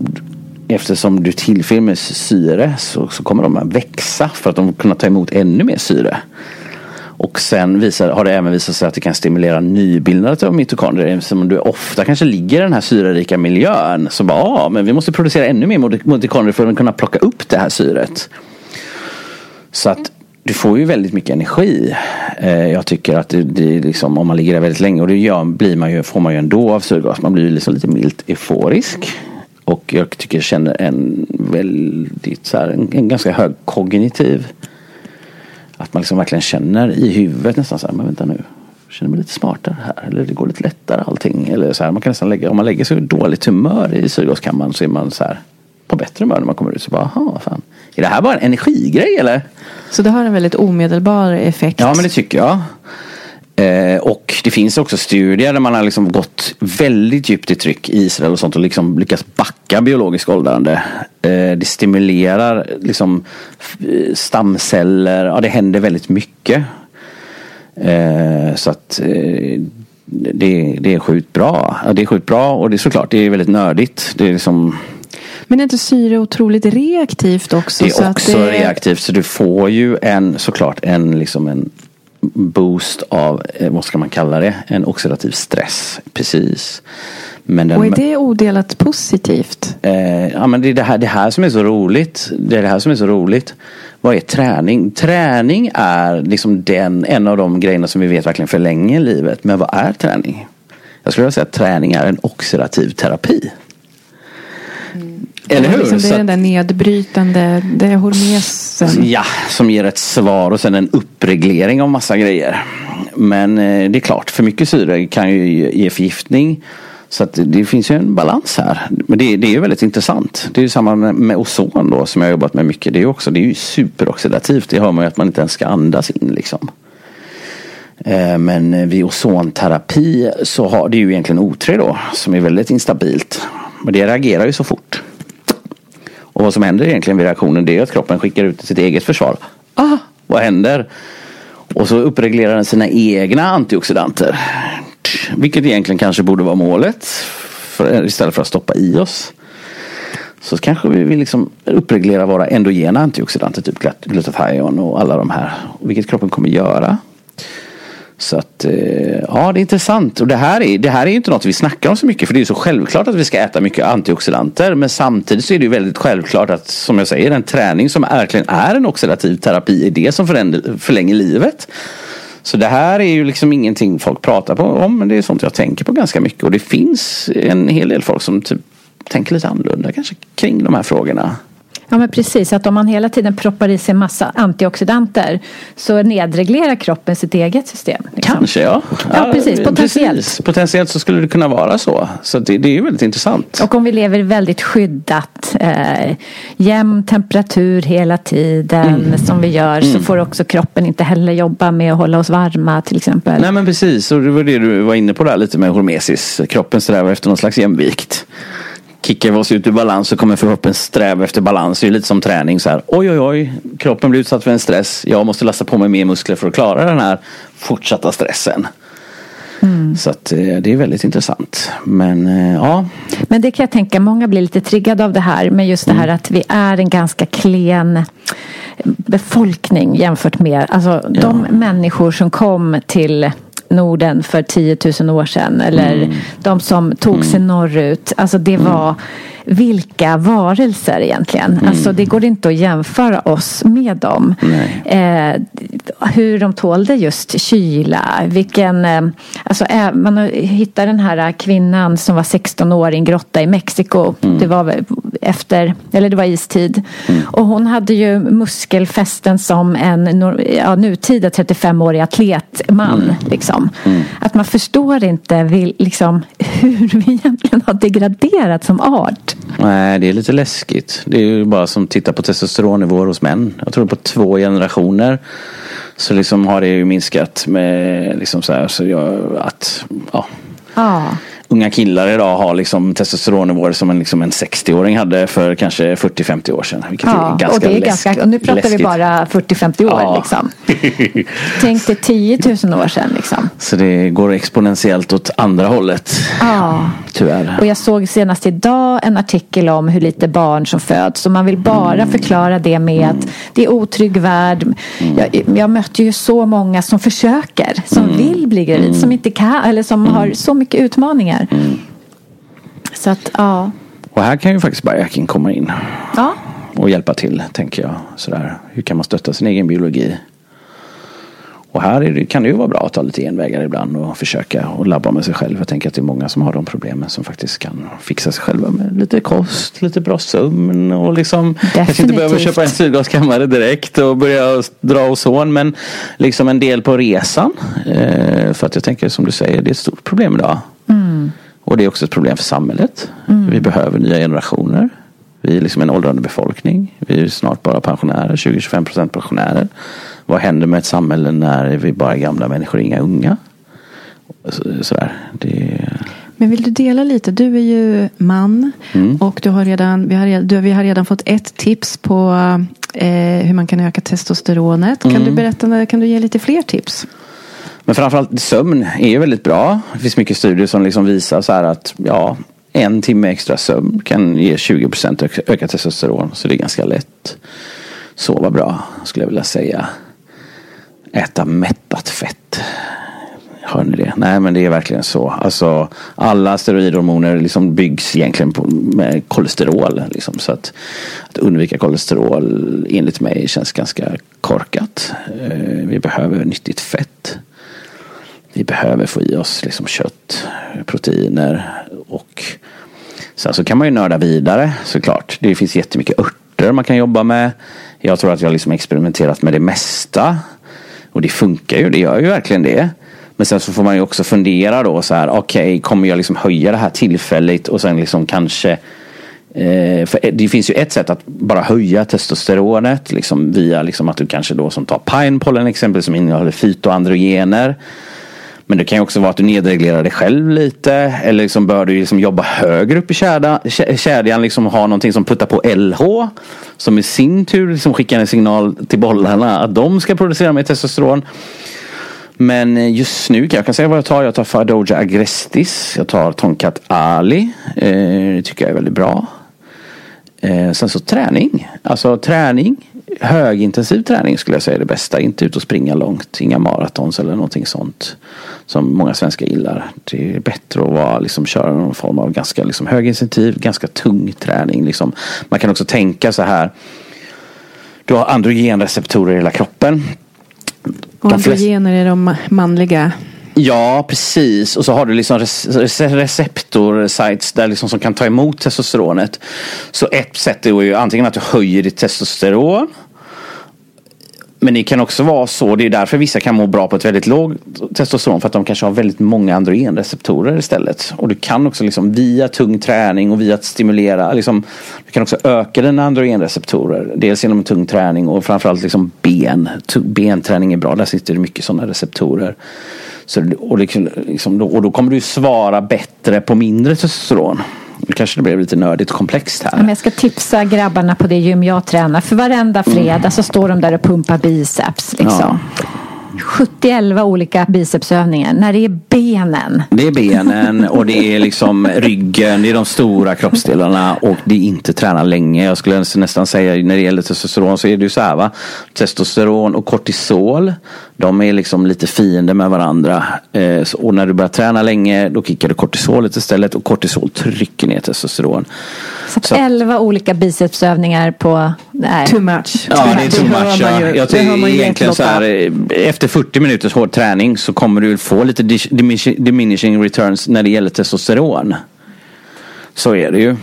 eftersom du tillför med syre så, så kommer de att växa för att de kunna ta emot ännu mer syre. Och sen visar, har det även visat sig att det kan stimulera nybildandet av mitokondrier. Eftersom du ofta kanske ligger i den här syrerika miljön. Så bara, ja men vi måste producera ännu mer mitokondrier för att kunna plocka upp det här syret. Så att du får ju väldigt mycket energi. Eh, jag tycker att det, det liksom, om man ligger där väldigt länge och det gör, blir man ju, får man ju ändå av syrgas. Man blir ju liksom lite milt euforisk. Och jag tycker jag känner en väldigt så här, en, en, ganska hög kognitiv. Att man liksom verkligen känner i huvudet nästan så här, men vänta nu. Jag känner mig lite smartare här. Eller det går lite lättare allting. Eller så här, man kan nästan lägga, om man lägger sig i dåligt humör i syrgaskammaren så är man så här på bättre humör när man kommer ut. Så bara, aha, fan. Är det här bara en energigrej eller? Så det har en väldigt omedelbar effekt? Ja men det tycker jag. Eh, och det finns också studier där man har liksom gått väldigt djupt i tryck i Israel och sånt och liksom lyckats backa biologisk åldrande. Eh, det stimulerar liksom stamceller, ja det händer väldigt mycket. Eh, så att eh, det, det är sjukt bra. Ja, det är sjukt bra och det är såklart det är väldigt nördigt. Det är liksom men är inte syre otroligt reaktivt också? Det är också det... reaktivt så du får ju en såklart en, liksom en boost av, eh, vad ska man kalla det, en oxidativ stress. Precis. Men den, och är det odelat positivt? Eh, ja men det är det här, det här som är så roligt. Det är det här som är så roligt. Vad är träning? Träning är liksom den, en av de grejerna som vi vet verkligen förlänger livet. Men vad är träning? Jag skulle vilja säga att träning är en oxidativ terapi. Eller hur? Liksom det är den där nedbrytande, det är hormesen. Ja, som ger ett svar och sen en uppreglering av massa grejer. Men eh, det är klart, för mycket syre kan ju ge förgiftning. Så att det finns ju en balans här. Men det, det är ju väldigt intressant. Det är ju samma med, med ozon då som jag har jobbat med mycket. Det är ju också, det är ju superoxidativt. Det hör man ju att man inte ens ska andas in liksom. Eh, men vid ozonterapi så har det ju egentligen O3 då som är väldigt instabilt. Men det reagerar ju så fort. Och vad som händer egentligen vid reaktionen det är att kroppen skickar ut sitt eget försvar. Ah, vad händer? Och så uppreglerar den sina egna antioxidanter. Vilket egentligen kanske borde vara målet. För, istället för att stoppa i oss. Så kanske vi vill liksom uppreglera våra endogena antioxidanter, typ glutathion och alla de här. Vilket kroppen kommer göra. Så att, eh, ja det är intressant. Och det här är, det här är inte något vi snackar om så mycket. För det är så självklart att vi ska äta mycket antioxidanter. Men samtidigt så är det ju väldigt självklart att, som jag säger, en träning som verkligen är en oxidativ terapi är det som förändrar, förlänger livet. Så det här är ju liksom ingenting folk pratar på om. Men det är sånt jag tänker på ganska mycket. Och det finns en hel del folk som typ tänker lite annorlunda kanske kring de här frågorna. Ja men precis, att om man hela tiden proppar i sig massa antioxidanter så nedreglerar kroppen sitt eget system. Liksom. Kanske ja. Ja, precis, potentiellt. Precis. Potentiellt så skulle det kunna vara så. Så det, det är ju väldigt intressant. Och om vi lever väldigt skyddat, eh, jämn temperatur hela tiden mm. som vi gör mm. så får också kroppen inte heller jobba med att hålla oss varma till exempel. Nej men precis, och det var det du var inne på där lite med hormesis. Kroppen strävar efter någon slags jämvikt kickar vi oss ut ur balans så kommer kroppen sträva efter balans. Det är lite som träning så här. Oj oj oj, kroppen blir utsatt för en stress. Jag måste lasta på mig mer muskler för att klara den här fortsatta stressen. Mm. Så att eh, det är väldigt intressant. Men eh, ja. Men det kan jag tänka, många blir lite triggade av det här. Men just det här mm. att vi är en ganska klen befolkning jämfört med alltså, ja. de människor som kom till Norden för 10 000 år sedan. Eller mm. de som tog sig mm. norrut. Alltså det mm. var vilka varelser egentligen. Mm. Alltså det går inte att jämföra oss med dem. Eh, hur de tålde just kyla. Vilken, eh, alltså, eh, man hittar den här kvinnan som var 16 år i en grotta i Mexiko. Mm. Det var efter, eller det var istid. Mm. Och hon hade ju muskelfästen som en ja, nutida 35-årig atletman. Mm. Liksom. Mm. Att man förstår inte vill, liksom, hur vi egentligen har degraderat som art. Nej, det är lite läskigt. Det är ju bara som att titta på testosteronnivåer hos män. Jag tror på två generationer så liksom har det ju minskat med liksom så här, så jag, att ja. Ah unga killar idag har liksom testosteronnivåer som en, liksom en 60-åring hade för kanske 40-50 år sedan. Vilket ja, är ganska och det är ganska, och nu pratar läskigt. vi bara 40-50 år ja. liksom. Tänk dig 10 000 år sedan liksom. Så det går exponentiellt åt andra hållet. Ja. Tyvärr. Och jag såg senast idag en artikel om hur lite barn som föds. Och man vill bara mm. förklara det med mm. att det är otrygg värld. Mm. Jag, jag möter ju så många som försöker. Som mm. vill bli gravid. Som mm. inte kan. Eller som har så mycket utmaningar pengar. Mm. Så att, ja. Och här kan ju faktiskt biohacking komma in. Ja. Och hjälpa till, tänker jag. Sådär. Hur kan man stötta sin egen biologi? Och här det, kan det ju vara bra att ta lite genvägar ibland och försöka och labba med sig själv. Jag tänker att det är många som har de problemen som faktiskt kan fixa sig själva med lite kost, lite bra sömn och liksom Definitivt. kanske inte behöver köpa en syrgaskammare direkt och börja dra ozon men liksom en del på resan. Eh, för att jag tänker som du säger, det är ett stort problem idag. Mm. Och det är också ett problem för samhället. Mm. Vi behöver nya generationer. Vi är liksom en åldrande befolkning. Vi är snart bara pensionärer, 20-25 procent pensionärer. Vad händer med ett samhälle när vi bara är gamla människor, inga unga? Sådär. Det... Men vill du dela lite? Du är ju man mm. och du har redan, vi, har, du, vi har redan fått ett tips på eh, hur man kan öka testosteronet. Kan mm. du berätta, kan du ge lite fler tips? Men framförallt sömn är ju väldigt bra. Det finns mycket studier som liksom visar så här att ja, en timme extra sömn kan ge 20 procent ökat testosteron. Så det är ganska lätt. Sova bra skulle jag vilja säga. Äta mättat fett. Hör ni det? Nej men det är verkligen så. Alltså alla steroidhormoner liksom byggs egentligen på, med kolesterol. Liksom, så att, att undvika kolesterol enligt mig känns ganska korkat. Eh, vi behöver nyttigt fett vi behöver få i oss liksom kött, proteiner och sen så kan man ju nörda vidare såklart. Det finns jättemycket örter man kan jobba med. Jag tror att jag liksom experimenterat med det mesta. Och det funkar ju, det gör ju verkligen det. Men sen så får man ju också fundera då så här, okej, okay, kommer jag liksom höja det här tillfälligt och sen liksom kanske eh, för det finns ju ett sätt att bara höja testosteronet liksom via liksom att du kanske då som tar pinepollen exempel som innehåller fytoandrogener. Men det kan ju också vara att du nedreglerar dig själv lite. Eller liksom bör du liksom jobba högre upp i kedjan. Kedjan liksom ha någonting som puttar på LH. Som i sin tur liksom skickar en signal till bollarna att de ska producera mer testosteron. Men just nu kan jag säga vad jag tar. Jag tar Fadoja agrestis. Jag tar Tonkat Ali. Eh, det tycker jag är väldigt bra. Eh, sen så träning. Alltså träning. Högintensiv träning skulle jag säga är det bästa. Inte ut och springa långt. Inga maratons eller någonting sånt. Som många svenskar gillar. Det är bättre att vara, liksom, köra någon form av ganska liksom, högintensiv, ganska tung träning. Liksom. Man kan också tänka så här. Du har androgenreceptorer i hela kroppen. Och androgener är de manliga. Ja, precis. Och så har du liksom receptor-sites där liksom som kan ta emot testosteronet. Så ett sätt är ju antingen att du höjer ditt testosteron. Men det kan också vara så, det är därför vissa kan må bra på ett väldigt lågt testosteron. För att de kanske har väldigt många androgenreceptorer istället. Och du kan också liksom via tung träning och via att stimulera. Liksom, du kan också öka dina androgenreceptorer. Dels genom tung träning och framförallt liksom ben. Benträning är bra, där sitter det mycket sådana receptorer. Så, och, liksom, liksom och då kommer du svara bättre på mindre testosteron. Nu kanske det blev lite nördigt och komplext här. Om jag ska tipsa grabbarna på det gym jag tränar. För varenda fredag så står de där och pumpar biceps. Liksom. 70-11 olika bicepsövningar. När det är benen. Det är benen och det är liksom ryggen, det är de stora kroppsdelarna och det är inte träna länge. Jag skulle nästan säga när det gäller testosteron så är det ju så här va. Testosteron och kortisol, de är liksom lite fiender med varandra. Eh, Och när du börjar träna länge då kickar du kortisolet istället och kortisol trycker ner testosteron. Så, att Så- 11 olika bicepsövningar på... Nej. Too much. Ja, det är too much. Ja. ju. Jag tycker egentligen så här, eh, efter 40 minuters hård träning så kommer du få lite diminishing returns när det gäller testosteron. Så är det ju.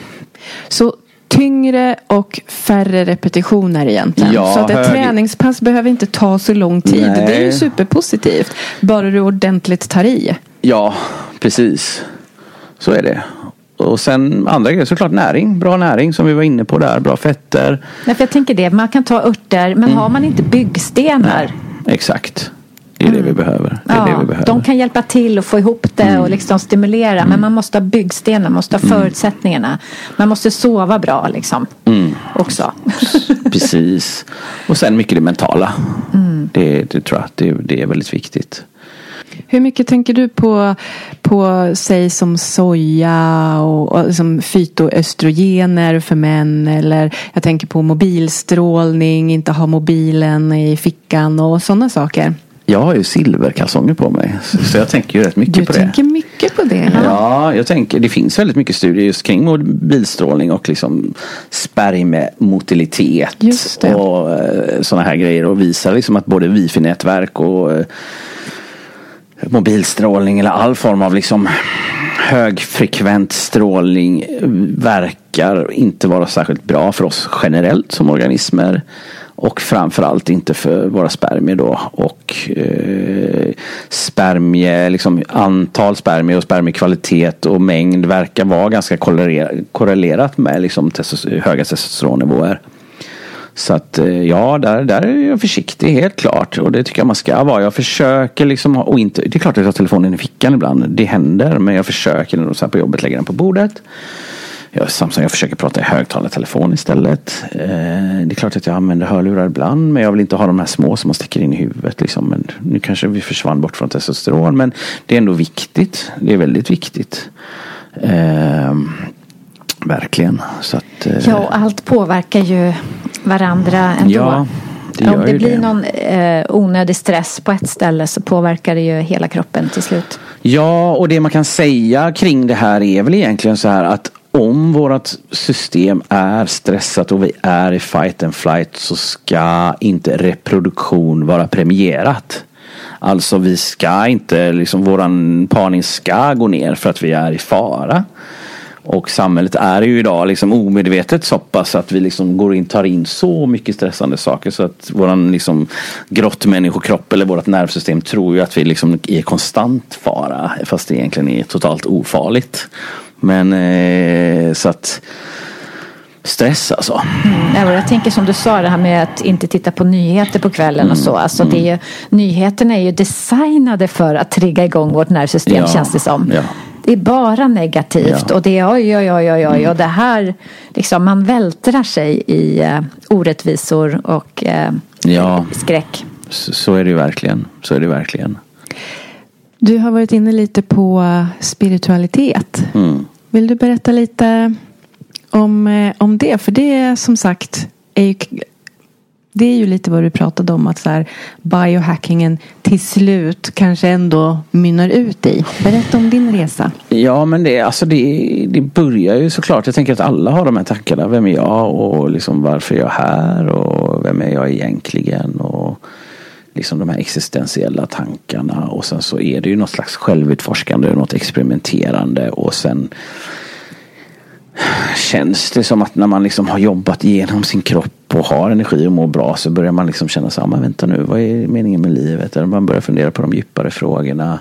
Så tyngre och färre repetitioner egentligen. Ja, så att ett hög- träningspass behöver inte ta så lång tid. Nej. Det är ju superpositivt. Bara du ordentligt tar i. Ja, precis. Så är det. Och sen andra grejer såklart näring. Bra näring som vi var inne på där. Bra fetter. Nej, för jag tänker det, man kan ta örter men har man inte byggstenar. Exakt. Det är det vi behöver. Det är det vi Ja, behöver. Mm. de kan hjälpa till att få ihop det och liksom stimulera. Men man måste ha byggstenar, man måste ha förutsättningarna. Man måste sova bra liksom. Mm. Också. Precis. Och sen mycket det mentala. Mm. Det, det tror jag att det, det är väldigt viktigt. Hur mycket tänker du på, på säg som soja och, och liksom fytoöstrogener för män? Eller jag tänker på mobilstrålning, inte ha mobilen i fickan och sådana saker. Jag har ju silverkalsonger på mig. Så, jag tänker ju rätt mycket Du på det. tänker mycket på det. Ja, jag tänker det finns väldigt mycket studier just kring mobilstrålning och liksom spermemotilitet och eh, sådana här grejer och visar liksom att både wifi-nätverk och eh, mobilstrålning eller all form av liksom högfrekvent strålning verkar inte vara särskilt bra för oss generellt som organismer. Och framförallt inte för våra spermier då. Och eh, spermie, liksom antal spermier och spermiekvalitet och mängd verkar vara ganska korrelerat med liksom testos- höga testosteronnivåer. Så att eh, ja, där, där är jag försiktig helt klart. Och det tycker jag man ska vara. Jag försöker liksom, ha- och inte, det är klart att jag har telefonen i fickan ibland. Det händer. Men jag försöker när de så här på jobbet lägga den på bordet. Jag, Samsung, jag försöker prata i högtalartelefon istället. Eh, det är klart att jag använder hörlurar ibland. Men jag vill inte ha de här små som man sticker in i huvudet. Liksom. Men nu kanske vi försvann bort från testosteron. Men det är ändå viktigt. Det är väldigt viktigt. Eh, verkligen. Så att, eh, Ja, och allt påverkar ju varandra ändå. Ja, det Om det blir det. någon eh, onödig stress på ett ställe så påverkar det ju hela kroppen till slut. Ja, och det man kan säga kring det här är väl egentligen så här att om vårt system är stressat och vi är i fight and flight så ska inte reproduktion vara premierat. Alltså vi ska inte, liksom våran parning ska gå ner för att vi är i fara. Och samhället är ju idag liksom omedvetet så pass att vi liksom går in, tar in så mycket stressande saker så att våran liksom grottmänniskokropp eller vårt nervsystem tror ju att vi liksom är i konstant fara fast det egentligen är totalt ofarligt. Men eh, så att stress alltså. Och jag tänker som du sa det här med att inte titta på nyheter på kvällen och så. Alltså det är ju, nyheterna är ju designade för att trigga igång vårt nervsystem Ja, känns det som. ja. Det är bara negativt Ja. och det är oj, oj, oj, oj, oj. Och det här, liksom man vältrar sig i eh, orättvisor och eh, Ja, skräck. så, så är det ju verkligen. Så är det verkligen. Du har varit inne lite på spiritualitet. Mm. Vill du berätta lite om, eh, om det. För det är som sagt är ju, det är ju lite vad du pratade om att så här, biohackingen till slut kanske ändå mynnar ut i. Berätta om din resa. Ja men det, alltså det, det börjar ju såklart. Jag tänker att alla har de här tankarna. Vem är jag och liksom varför är jag här och vem är jag egentligen? Och liksom de här existentiella tankarna. Och sen så är det ju något slags självutforskande, något experimenterande och sen känns det som att när man liksom har jobbat igenom sin kropp och har energi och mår bra så börjar man liksom känna så här, ah, men vänta nu, vad är meningen med livet? Eller man börjar fundera på de djupare frågorna.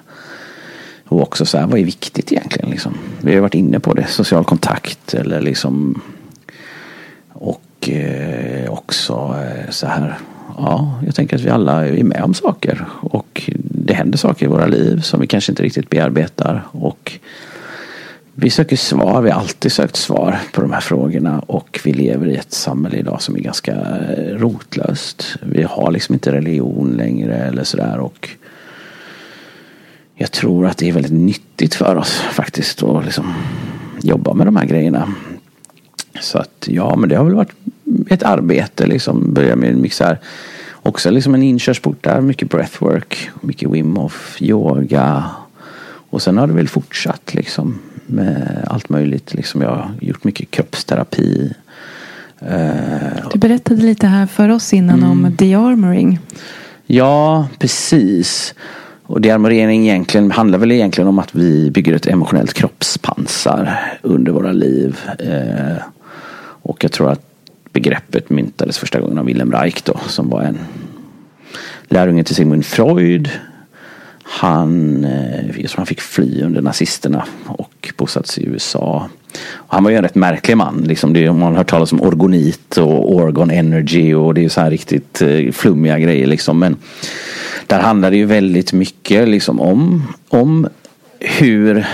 Och också så här, vad är viktigt egentligen? Liksom? Vi har varit inne på det, social kontakt eller liksom och eh, också eh, så här, ja, jag tänker att vi alla är med om saker och det händer saker i våra liv som vi kanske inte riktigt bearbetar och vi söker svar, vi har alltid sökt svar på de här frågorna och vi lever i ett samhälle idag som är ganska eh, rotlöst. Vi har liksom inte religion längre eller sådär och jag tror att det är väldigt nyttigt för oss faktiskt att liksom jobba med de här grejerna. Så att ja, men det har väl varit ett arbete liksom. Börja med här, också liksom en inkörsport där. Mycket breathwork, mycket Wim Hof, yoga. Och sen har det väl fortsatt liksom med allt möjligt. Liksom jag har gjort mycket kroppsterapi. Eh, du berättade lite här för oss innan mm. om dearmoring. Ja, precis. Och dearmorering egentligen handlar väl egentligen om att vi bygger ett emotionellt kroppspansar under våra liv. Eh, och jag tror att begreppet myntades första gången av Wilhelm Reich då, som var en lärjunge till Sigmund Freud. Han, eh, han fick fly under nazisterna och bosatte sig i USA. Och han var ju en rätt märklig man. Liksom det, man har hört talas om orgonit och orgon energy och det är så här riktigt eh, flummiga grejer liksom. Men där handlar det ju väldigt mycket liksom om, om hur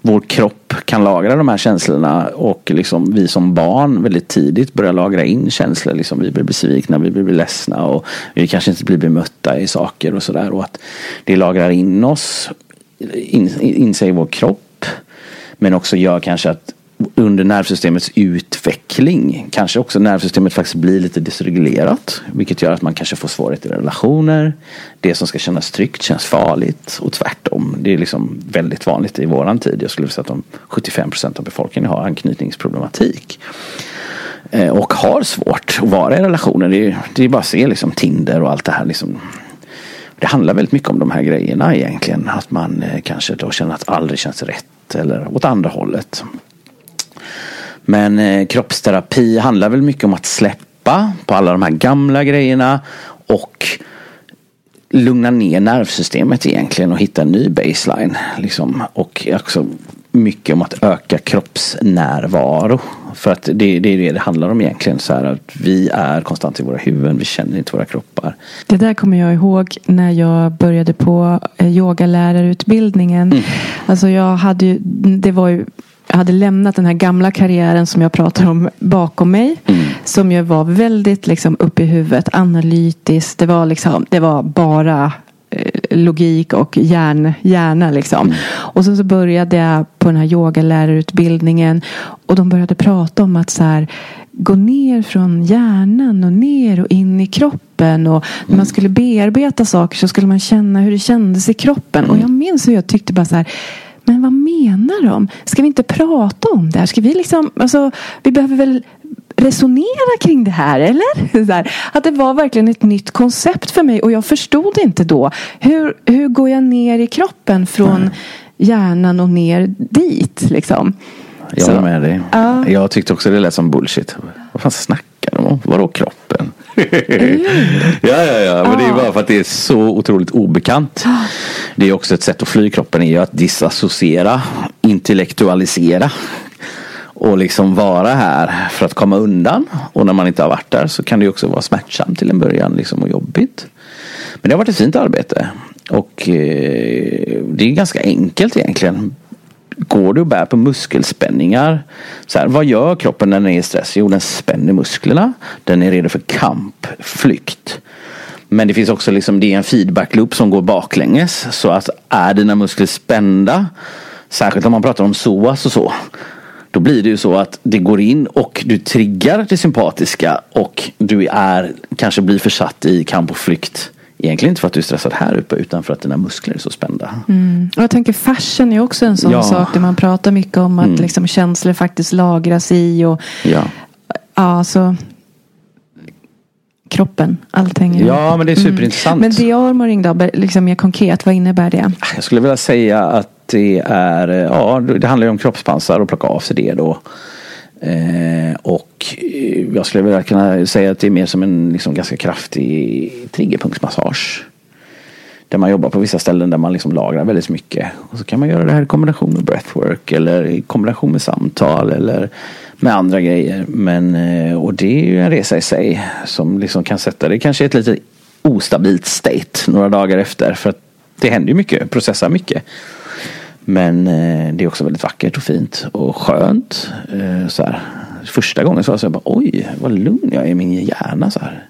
vår kropp kan lagra de här känslorna och liksom vi som barn väldigt tidigt börjar lagra in känslor. Liksom vi blir besvikna, vi blir ledsna och vi kanske inte blir bemötta i saker och sådär. Och att det lagrar in oss, in, in sig i vår kropp. Men också gör kanske att under nervsystemets utveckling kanske också nervsystemet faktiskt blir lite dysreglerat. Vilket gör att man kanske får svårigheter i relationer. Det som ska kännas tryggt känns farligt och tvärtom. Det är liksom väldigt vanligt i våran tid. Jag skulle säga att de 75 procent av befolkningen har anknytningsproblematik. Eh, och har svårt att vara i relationer. Det är, det är bara att se liksom Tinder och allt det här. Liksom. Det handlar väldigt mycket om de här grejerna egentligen. Att man eh, kanske då känner att aldrig känns rätt. Eller åt andra hållet. Men eh, kroppsterapi handlar väl mycket om att släppa på alla de här gamla grejerna och lugna ner nervsystemet egentligen och hitta en ny baseline. Liksom. Och också mycket om att öka kroppsnärvaro. För att det, det är det det handlar om egentligen. Så här att vi är konstant i våra huvuden. Vi känner inte våra kroppar. Det där kommer jag ihåg när jag började på eh, yogalärarutbildningen. Mm. Alltså jag hade ju, det var ju jag hade lämnat den här gamla karriären som jag pratar om bakom mig. Mm. Som ju var väldigt liksom upp i huvudet, analytiskt. Det var, liksom, det var bara eh, logik och hjärn, hjärna liksom. Mm. Och sen så började jag på den här yogalärarutbildningen. Och de började prata om att så här, gå ner från hjärnan och ner och in i kroppen. Och när man skulle bearbeta saker så skulle man känna hur det kändes i kroppen. Och jag minns hur jag tyckte bara så här men vad menar de? Ska vi inte prata om det här? Ska vi liksom, alltså, vi behöver väl resonera kring det här, eller? Här, att det var verkligen ett nytt koncept för mig och jag förstod inte då. Hur, hur går jag ner i kroppen från mm. hjärnan och ner dit liksom? Jag håller med dig. Ja. Jag tyckte också det lät som bullshit. Vad fan snackar de om? Vadå kroppen? ja, ja, ja. Men det är bara för att det är så otroligt obekant. Det är också ett sätt att fly kroppen är ju att disassociera, intellektualisera och liksom vara här för att komma undan. Och när man inte har varit där så kan det också vara smärtsamt till en början liksom och jobbigt. Men det har varit ett fint arbete. Och eh, det är ganska enkelt egentligen. Går du och bär på muskelspänningar? Så här, vad gör kroppen när den är i stress? Jo, den spänner musklerna. Den är redo för kamp, flykt. Men det finns också liksom, det är en feedback loop som går baklänges. Så att är dina muskler spända, särskilt om man pratar om psoas och så. Då blir det ju så att det går in och du triggar det sympatiska och du är, kanske blir försatt i kamp och flykt. Egentligen inte för att du är stressad här uppe utan för att dina muskler är så spända. Mm. Och jag tänker fashion är också en sån Ja. sak där man pratar mycket om att Mm. liksom känslor faktiskt lagras i och Ja. ja, så kroppen, allt hänger ihop. ja, men det är superintressant. Men dearmoring då, be- liksom mer konkret, vad innebär det? Jag skulle vilja säga att det är, eh, ja det handlar ju om kroppspansar och plocka av sig det då. Eh, och eh, jag skulle vilja kunna säga att det är mer som en liksom ganska kraftig triggerpunktsmassage. Där man jobbar på vissa ställen där man liksom lagrar väldigt mycket. Och så kan man göra det här i kombination med breathwork eller i kombination med samtal eller med andra grejer. Men, eh, och det är ju en resa i sig som liksom kan sätta det kanske i ett lite ostabilt state några dagar efter. För att det händer ju mycket, processar mycket. Men eh, det är också väldigt vackert och fint och skönt. Eh, så här. Första gången så var jag bara, oj vad lugn jag är i min hjärna. Så här.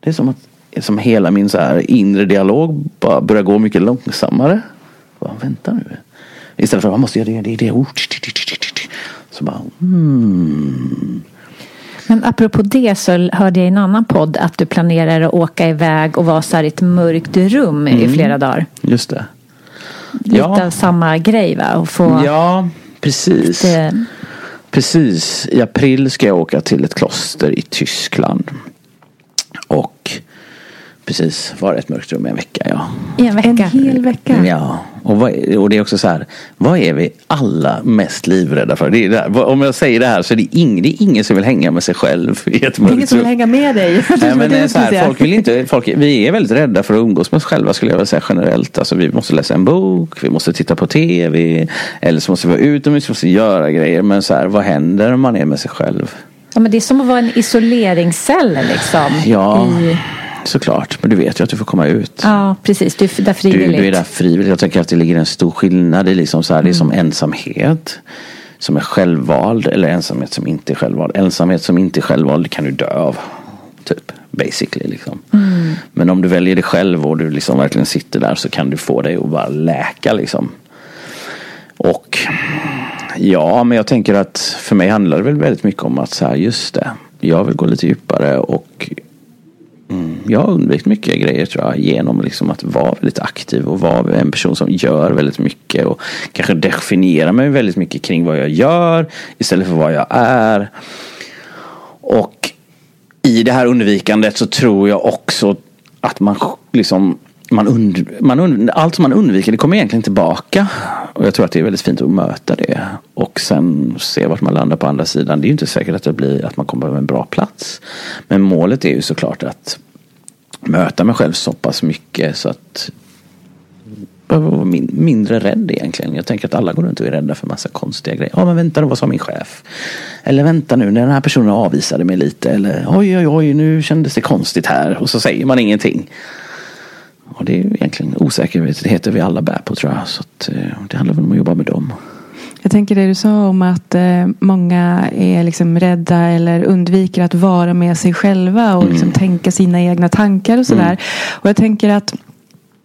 Det är som att som hela min så här inre dialog bara börjar gå mycket långsammare. Bara, vänta nu. Istället för att man måste göra det, det, det. Så bara, hmm. Men apropå det så hörde jag i en annan podd att du planerar att åka iväg och vara så här i ett mörkt rum i flera dagar. Just det. Lite Ja. av samma grej va? Och få Ja, precis. det, Precis. I april ska jag åka till ett kloster i Tyskland. Och precis vara ett mörkt rum i en vecka. Ja. i en vecka. En hel vecka? Ja, och, vad, och det är också så här. Vad är vi alla mest livrädda för? Det är det här, om jag säger det här så är det, ing, det är ingen som vill hänga med sig själv i ett mörkt Ingen som vill rum. hänga med dig. Nej, men Det så här, folk vill inte, folk, vi är väldigt rädda för att umgås med oss själva skulle jag vilja säga generellt. Alltså, vi måste läsa en bok, vi måste titta på tv, eller så måste vi vara utomhus, vi måste göra grejer. Men så här, vad händer om man är med sig själv? Ja, men det är som att vara en isoleringscell liksom. Ja, I, såklart. Men du vet ju att du får komma ut. ja precis. Du är där Du, frivilligt. du är där frivilligt. Jag tänker att det ligger en stor skillnad i liksom så här, det är som ensamhet. Som är självvald eller ensamhet som inte är självvald. Ensamhet som inte är självvald kan du dö av. Typ. Basically liksom. Men om du väljer det själv och du liksom verkligen sitter där så kan du få dig att bara läka liksom. Och ja, men jag tänker att för mig handlar det väl väldigt mycket om att så här, just det. Jag vill gå lite djupare och Mm, jag har undvikit mycket grejer tror jag genom liksom att vara väldigt aktiv och vara en person som gör väldigt mycket och kanske definiera mig väldigt mycket kring vad jag gör istället för vad jag är. Och i det här undvikandet så tror jag också att man liksom man und, man und, allt som man undviker det kommer egentligen tillbaka. Och jag tror att det är väldigt fint att möta det. Och sen se vart man landar på andra sidan. Det är ju inte säkert att det blir att man kommer med en bra plats. Men målet är ju såklart att möta mig själv så pass mycket så att jag var min, mindre rädd egentligen. Jag tänker att alla går runt och är rädda för massa konstiga grejer. Ja men vänta nu, vad sa min chef? Eller vänta nu, när den här personen avvisade mig lite. Eller oj oj oj, nu kändes det konstigt här. Och så säger man ingenting. Och det är egentligen osäkerheter vi alla bär på tror jag. Så att, eh, det handlar väl om att jobba med dem. Jag tänker det du sa om att eh, många är liksom rädda eller undviker att vara med sig själva och liksom tänka sina egna tankar och sådär. Och jag tänker att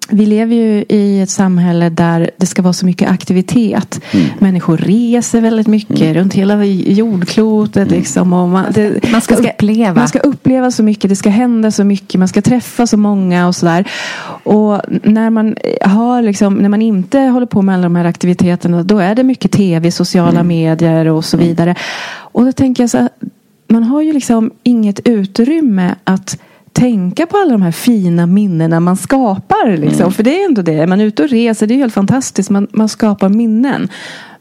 vi lever ju i ett samhälle där det ska vara så mycket aktivitet. Människor reser väldigt mycket runt hela jordklotet. Liksom, och man, det, Man ska det uppleva. Man ska uppleva så mycket. Det ska hända så mycket. Man ska träffa så många och sådär. Och när man, har liksom, när man inte håller på med alla de här aktiviteterna. Då är det mycket tv, sociala medier och så vidare. Och då tänker jag så här. Man har ju liksom inget utrymme att tänka på alla de här fina minnena man skapar. Liksom. För det är ändå det. Man är ute och reser. Det är helt fantastiskt. Man, man skapar minnen.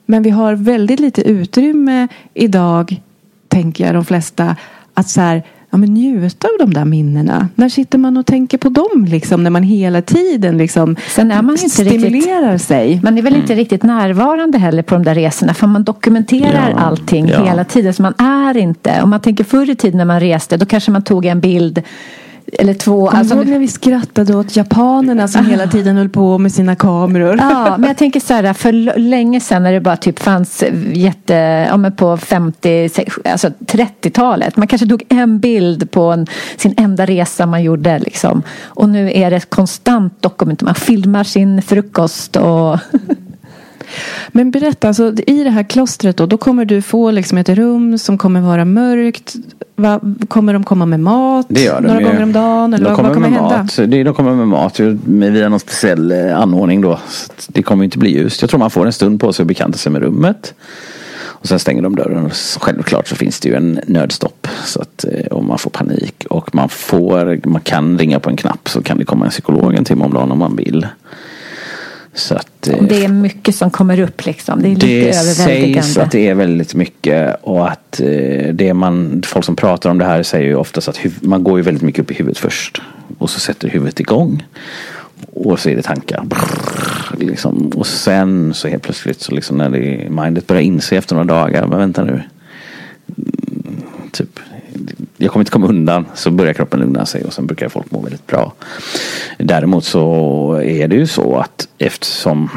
Men vi har väldigt lite utrymme idag, tänker jag de flesta, att så här, ja, men njuta av de där minnena. När sitter man och tänker på dem liksom, när man hela tiden liksom Sen är man inte stimulerar riktigt, sig? Man är väl inte riktigt närvarande heller på de där resorna. För man dokumenterar Ja, allting ja. hela tiden. Så man är inte. Om man tänker förr i tiden när man reste. Då kanske man tog en bild. Eller två. Kommer Alltså, ihåg när vi skrattade åt japanerna som hela tiden höll på med sina kameror? Ja, men jag tänker så här, för länge sedan när det bara typ fanns jätte, ja men på 50, sex- alltså 30-talet. Man kanske tog en bild på en, sin enda resa man gjorde liksom. Och nu är det konstant dokument. Man filmar sin frukost och Men berätta, alltså, i det här klostret då, då kommer du få liksom ett rum som kommer vara mörkt. Va, kommer de komma med mat Det gör de några ju. gånger om dagen? Eller de kommer vad kommer med hända? mat. De kommer med mat via någon speciell eh, anordning då. Det kommer inte bli ljust. Jag tror man får en stund på sig att bekanta sig med rummet. Och sen stänger de dörren. Självklart så finns det ju en nödstopp. Så att eh, om man får panik. Och man får, man kan ringa på en knapp så kan det komma en psykolog en timme om dagen om man vill. Så att, eh, Det är mycket som kommer upp liksom. Det är lite det sägs överväldigande. att det är väldigt mycket och att eh, det man, folk som pratar om det här säger ju oftast att man går ju väldigt mycket upp i huvudet först. Och så sätter huvudet igång. Och så är det tankar. Brrr, liksom. Och sen så helt plötsligt så liksom när det, mindet börjar inse efter några dagar. Men vänta nu. Mm, Typ, jag kommer inte komma undan. Så börjar kroppen lugna sig och sen brukar folk må väldigt bra. Däremot så är det ju så att eftersom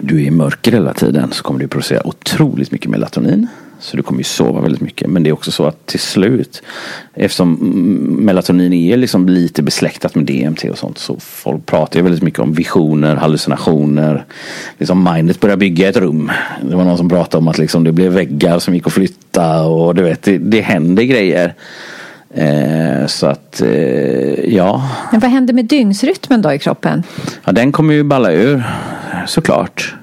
du är i mörker hela tiden så kommer du producera otroligt mycket melatonin. Så du kommer ju sova väldigt mycket. Men det är också så att till slut eftersom melatonin är liksom lite besläktat med DMT och sånt så folk pratar ju väldigt mycket om visioner, hallucinationer. Liksom mindet börjar bygga ett rum. Det var någon som pratade om att liksom det blev väggar som gick att flytta och du vet det, det händer grejer. Eh, så att eh, ja, Men vad händer med dygnsrytmen då i kroppen? Ja, den kommer ju balla ur såklart.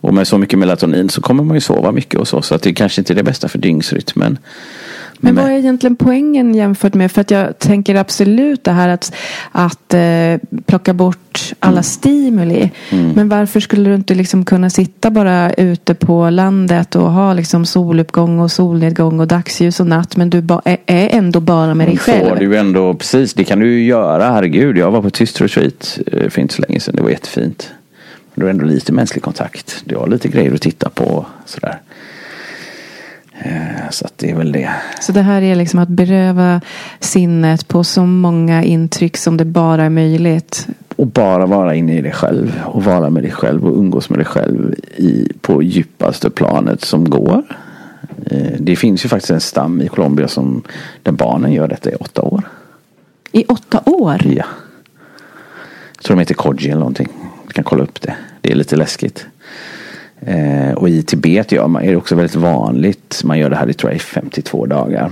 Och med så mycket melatonin så kommer man ju sova mycket och så. Så att det kanske inte är det bästa för dygnsrytmen. Men vad är egentligen poängen jämfört med, för att jag tänker absolut det här att, att eh, plocka bort alla Mm. stimuli. Men varför skulle du inte liksom kunna sitta bara ute på landet och ha liksom soluppgång och solnedgång och dagsljus och natt men du ba, är, är ändå bara med dig får själv? du ändå, precis det kan du ju göra. Herregud, jag var på tyst retreat eh, för inte så länge sedan. Det var jättefint. Men du har ändå lite mänsklig kontakt. Du har lite grejer att titta på. Sådär. Eh, Så att det är väl det. Så det här är liksom att beröva sinnet på så många intryck som det bara är möjligt. Och bara vara inne i dig själv. Och vara med dig själv och umgås med dig själv i, på djupaste planet som går. Eh, Det finns ju faktiskt en stam i Colombia som där barnen gör detta i åtta år. I åtta år? Ja. Jag tror de heter Koji eller någonting. Du kan kolla upp det. Det är lite läskigt. Eh, och i Tibet man, är det också väldigt vanligt. Man gör det här i tror jag, i 52 dagar.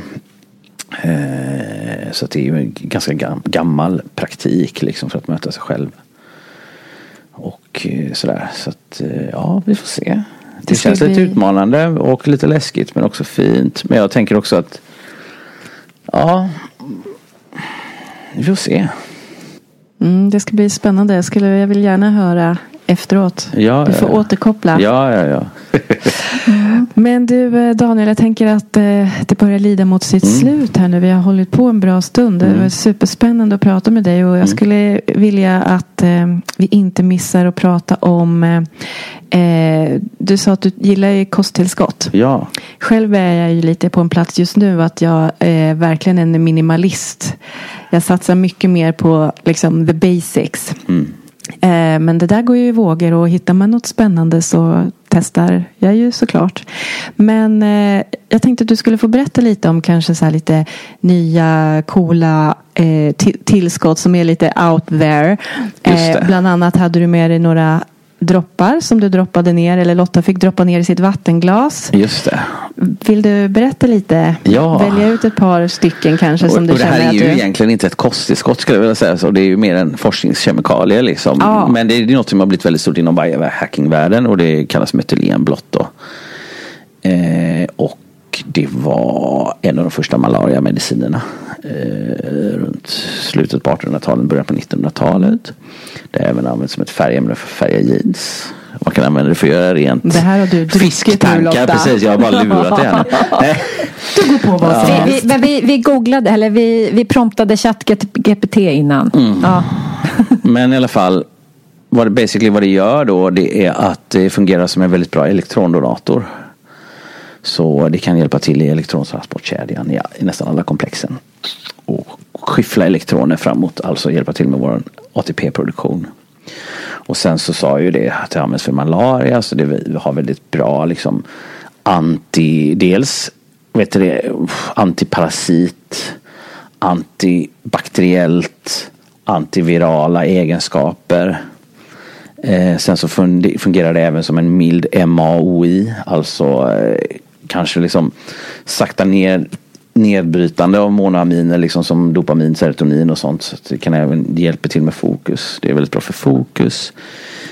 Eh, så det är ju en ganska gam, gammal praktik liksom för att möta sig själv. Och eh, sådär. Så att eh, ja, vi får se. Det, Det känns lite bli- utmanande och lite läskigt men också fint. Men jag tänker också att ja, vi får se. Mm, det ska bli spännande. Jag, skulle, jag vill gärna höra efteråt. Ja, du får ja, ja. återkoppla. Ja, ja, ja. Men du eh, Daniel, jag tänker att eh, det börjar lida mot sitt Mm. slut här nu. Vi har hållit på en bra stund. Det var superspännande att prata med dig och jag Mm. skulle vilja att eh, vi inte missar att prata om eh, eh, Du sa att du gillar ju kosttillskott. ja. Själv är jag ju lite på en plats just nu att jag är verkligen en minimalist. Jag satsar mycket mer på liksom the basics. Eh, Men det där går ju i vågor och hittar man något spännande så testar jag ju såklart. Men eh, jag tänkte att du skulle få berätta lite om kanske så lite nya coola eh, ti- tillskott som är lite out there. Det. bland annat hade du med dig några droppar som du droppade ner eller Lotta fick droppa ner i sitt vattenglas. Just det. Vill du berätta lite? Ja. Välja ut ett par stycken kanske som och, du och det här känner är att ju du... egentligen inte ett kosttillskott skulle jag vilja säga. Så det är ju mer en forskningskemikalie liksom. Ja. Men det är, det är något som har blivit väldigt stort inom biohacking-världen och det kallas metylenblått då. Eh, och det var en av de första malariamedicinerna. Eh, runt slutet på 1800-talet, början på 1900-talet. Det har även använts som ett färgämne för att färga jeans. Man kan använda det för att göra rent Det här har du druckit nu, fisktankar. Lotta. Precis, jag har bara lurat det här. Nej. Du går på vad som Vi, helst. vi, men vi, vi googlade, eller vi, vi promptade ChatGPT innan. Mm. Ja. Men i alla fall, vad det, basically vad det gör då det är att det fungerar som en väldigt bra elektrondonator. Så det kan hjälpa till i elektrontransportkedjan i, i nästan alla komplexen. Och skyffla elektroner framåt, alltså hjälpa till med vår ATP-produktion. Och sen så sa ju det att det används för malaria så det har väldigt bra liksom anti, dels vet du det, antiparasit, antibakteriellt, antivirala egenskaper. Eh, sen så fungerar det även som en mild MAOI. Alltså eh, kanske liksom sakta ner nedbrytande av monoaminer liksom som dopamin, serotonin och sånt. Så det kan även det hjälper till med fokus. Det är väldigt bra för fokus.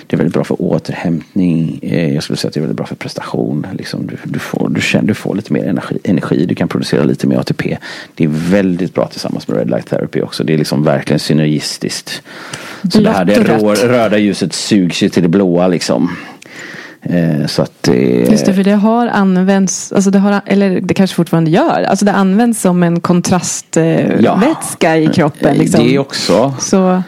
Det är väldigt bra för återhämtning. Eh, Jag skulle säga att det är väldigt bra för prestation. Liksom du, du, får, du, känner, du får lite mer energi, energi. Du kan producera lite mer ATP. Det är väldigt bra tillsammans med Red Light Therapy också. Det är liksom verkligen synergistiskt. Så det här det röda ljuset sugs ju till det blåa liksom. Eh, Så att det... Just det, för det har använts, alltså det har, eller det kanske fortfarande gör, alltså det används som en kontrastvätska i kroppen. Liksom. Det också. Så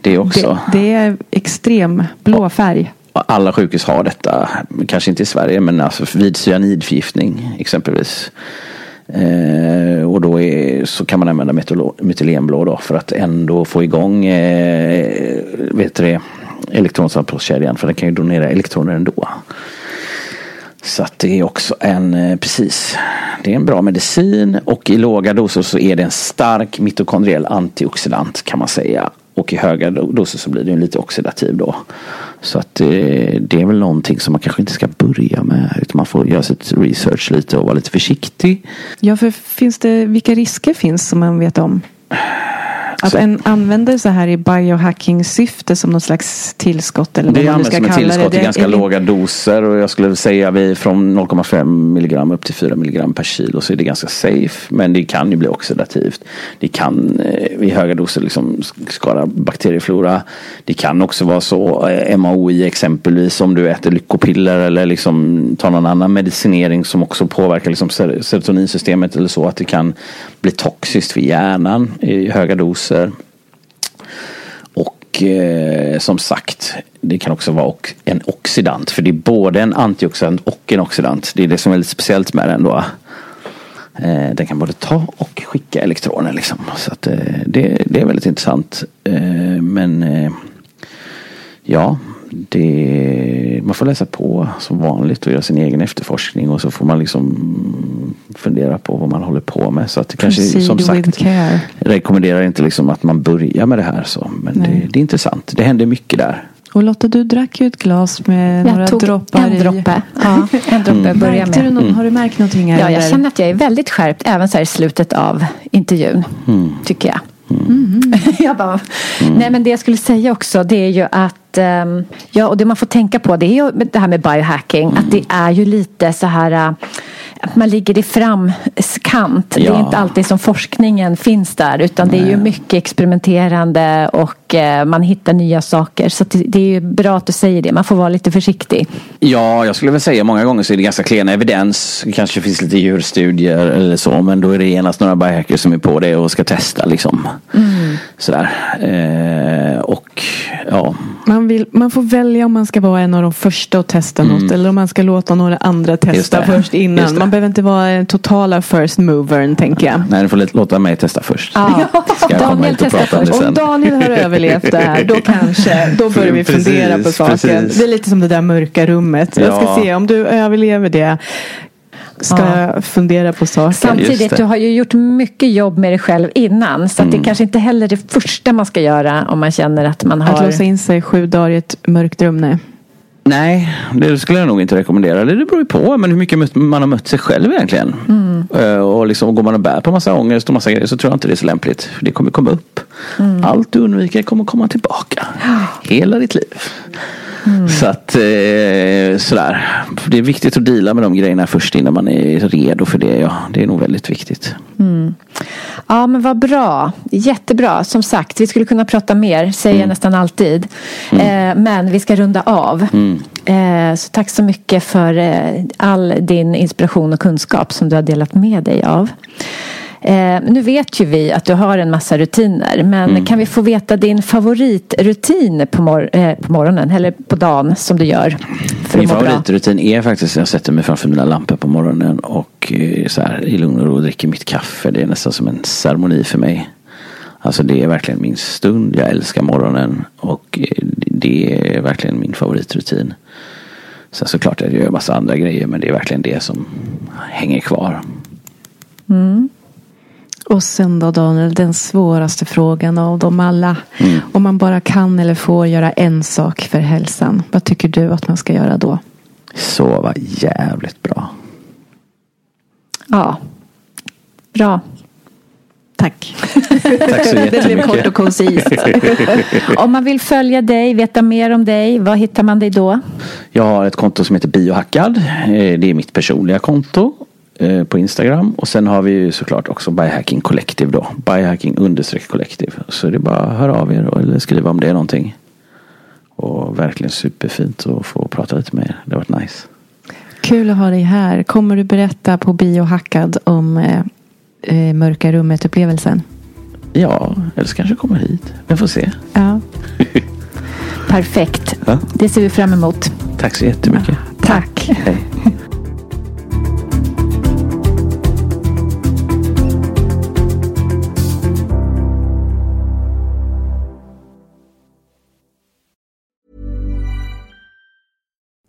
Det också. det, det är extrem blå färg. Alla sjukhus har detta. Kanske inte i Sverige men alltså vid cyanidförgiftning exempelvis. Eh, och då är, så kan man använda metylenblå då för att ändå få igång eh, vet det, elektronsamtalskedjan för den kan ju donera elektroner ändå. Så att det är också en, eh, precis, det är en bra medicin och i låga doser så är det en stark mitokondriell antioxidant kan man säga. Och i höga doser så blir den lite oxidativ då. Så att eh, det är väl någonting som man kanske inte ska börja med. Utan man får göra sitt research lite och vara lite försiktig. Ja, för finns det, vilka risker finns som man vet om? Att en använder så här i biohacking-syfte som någon slags tillskott eller vad Det man nu används ska som ett kalla tillskott det. i det. ganska låga doser och jag skulle säga vi från 0,5 milligram upp till 4 milligram per kilo så är det ganska safe. Men det kan ju bli oxidativt. Det kan eh, i höga doser liksom skada bakterieflora. Det kan också vara så eh, MAOI exempelvis om du äter lyckopiller eller liksom tar någon annan medicinering som också påverkar liksom ser- serotoninsystemet eller så att det kan bli toxiskt för hjärnan i höga doser. Och eh, som sagt, det kan också vara en oxidant. För det är både en antioxidant och en oxidant. Det är det som är lite speciellt med den då. Eh, den kan både ta och skicka elektroner liksom. Så att, eh, det, det är väldigt intressant. Eh, men eh, ja, det, man får läsa på som vanligt och göra sin egen efterforskning. Och så får man liksom fundera på vad man håller på med. Så att det kanske Proceed som sagt rekommenderar inte liksom att man börjar med det här så. Men det, det är intressant. Det händer mycket där. Och Lotta, du drack ju ett glas med några Jag tog droppar en i. droppe. Ja, en droppe Märkte du med. någon, Har du märkt någonting här? Ja, jag eller? känner att jag är väldigt skärpt även så här i slutet av intervjun. Tycker jag. jag bara, Nej men det jag skulle säga också det är ju att ehm, Ja och det man får tänka på det är ju det här med biohacking Att det är ju lite så här äh, Att man ligger i framkant Det är Ja. inte alltid som forskningen finns där Utan det är ju mycket experimenterande Och eh, man hittar nya saker Så det, det är ju bra att du säger det Man får vara lite försiktig Ja, jag skulle väl säga många gånger så är det ganska klen evidens. Det kanske finns lite djurstudier eller så. Men då är det genast några biohackers som är på det och ska testa liksom. Sådär. Eh, och ja. Man, vill, man får välja om man ska vara en av de första att testa något eller om man ska låta några andra testa först innan. Man behöver inte vara en totala first movern tänker jag. Nej, du får låta mig testa först. Ja. Och testar först. Om Daniel har överlevt det här då kanske, då börjar vi Precis, fundera på saken. precis. Det är lite som det där mörka rummet. Jag ska Ja. se om du överlever det. Ska Ja. jag fundera på. Just Samtidigt, du har ju gjort mycket jobb med dig själv innan. Så att det kanske inte heller är det första man ska göra om man känner att man Att har... låsa in sig sju dagar i ett mörkt rum, nej. Nej, det skulle jag nog inte rekommendera. Det beror ju på men hur mycket man har mött sig själv egentligen. Eh, Och liksom går man och bär på massa ångest och massa grejer så tror jag inte det är så lämpligt. För det kommer komma upp. Allt du undviker kommer komma tillbaka. Hela ditt liv. Så att eh, sådär. Det är viktigt att deala med de grejerna först innan man är redo för det. Ja, det är nog väldigt viktigt. Ja, men vad bra. Jättebra. Som sagt, vi skulle kunna prata mer, säger jag nästan alltid. Eh, men vi ska runda av. Eh, så tack så mycket för eh, all din inspiration och kunskap som du har delat med dig av. Eh, nu vet ju vi att du har en massa rutiner. Men kan vi få veta din favoritrutin på, mor- eh, på morgonen eller på dagen som du gör? Min må bra? favoritrutin är faktiskt att jag sätter mig framför mina lampor på morgonen och eh, så här, i lugn och ro dricker mitt kaffe. Det är nästan som en ceremoni för mig. Alltså det är verkligen min stund. Jag älskar morgonen och eh, det är verkligen min favoritrutin. Sen såklart jag gör massa andra grejer men det är verkligen det som hänger kvar. Och sen då Daniel, den svåraste frågan av dem alla. Om man bara kan eller får göra en sak för hälsan. Vad tycker du att man ska göra då? Sova jävligt bra. Ja. Bra. Tack. Tack så Det blev jättemycket. kort och koncist. Om man vill följa dig, veta mer om dig, var hittar man dig då? Jag har ett konto som heter Biohackad. Eh, Det är mitt personliga konto på Instagram. Och sen har vi ju såklart också Biohacking Collective då. Biohacking understreck collective. Så det är bara att höra av er då, eller skriva om det är någonting. Och verkligen superfint att få prata lite med er. Det har varit nice. Kul att ha dig här. Kommer du berätta på Biohackad om eh, eh, mörka rummet-upplevelsen? Ja, eller så kanske jag kommer hit. Vi får se. Ja. Perfekt. Ja. Det ser vi fram emot. Tack så jättemycket. Tack. Hej.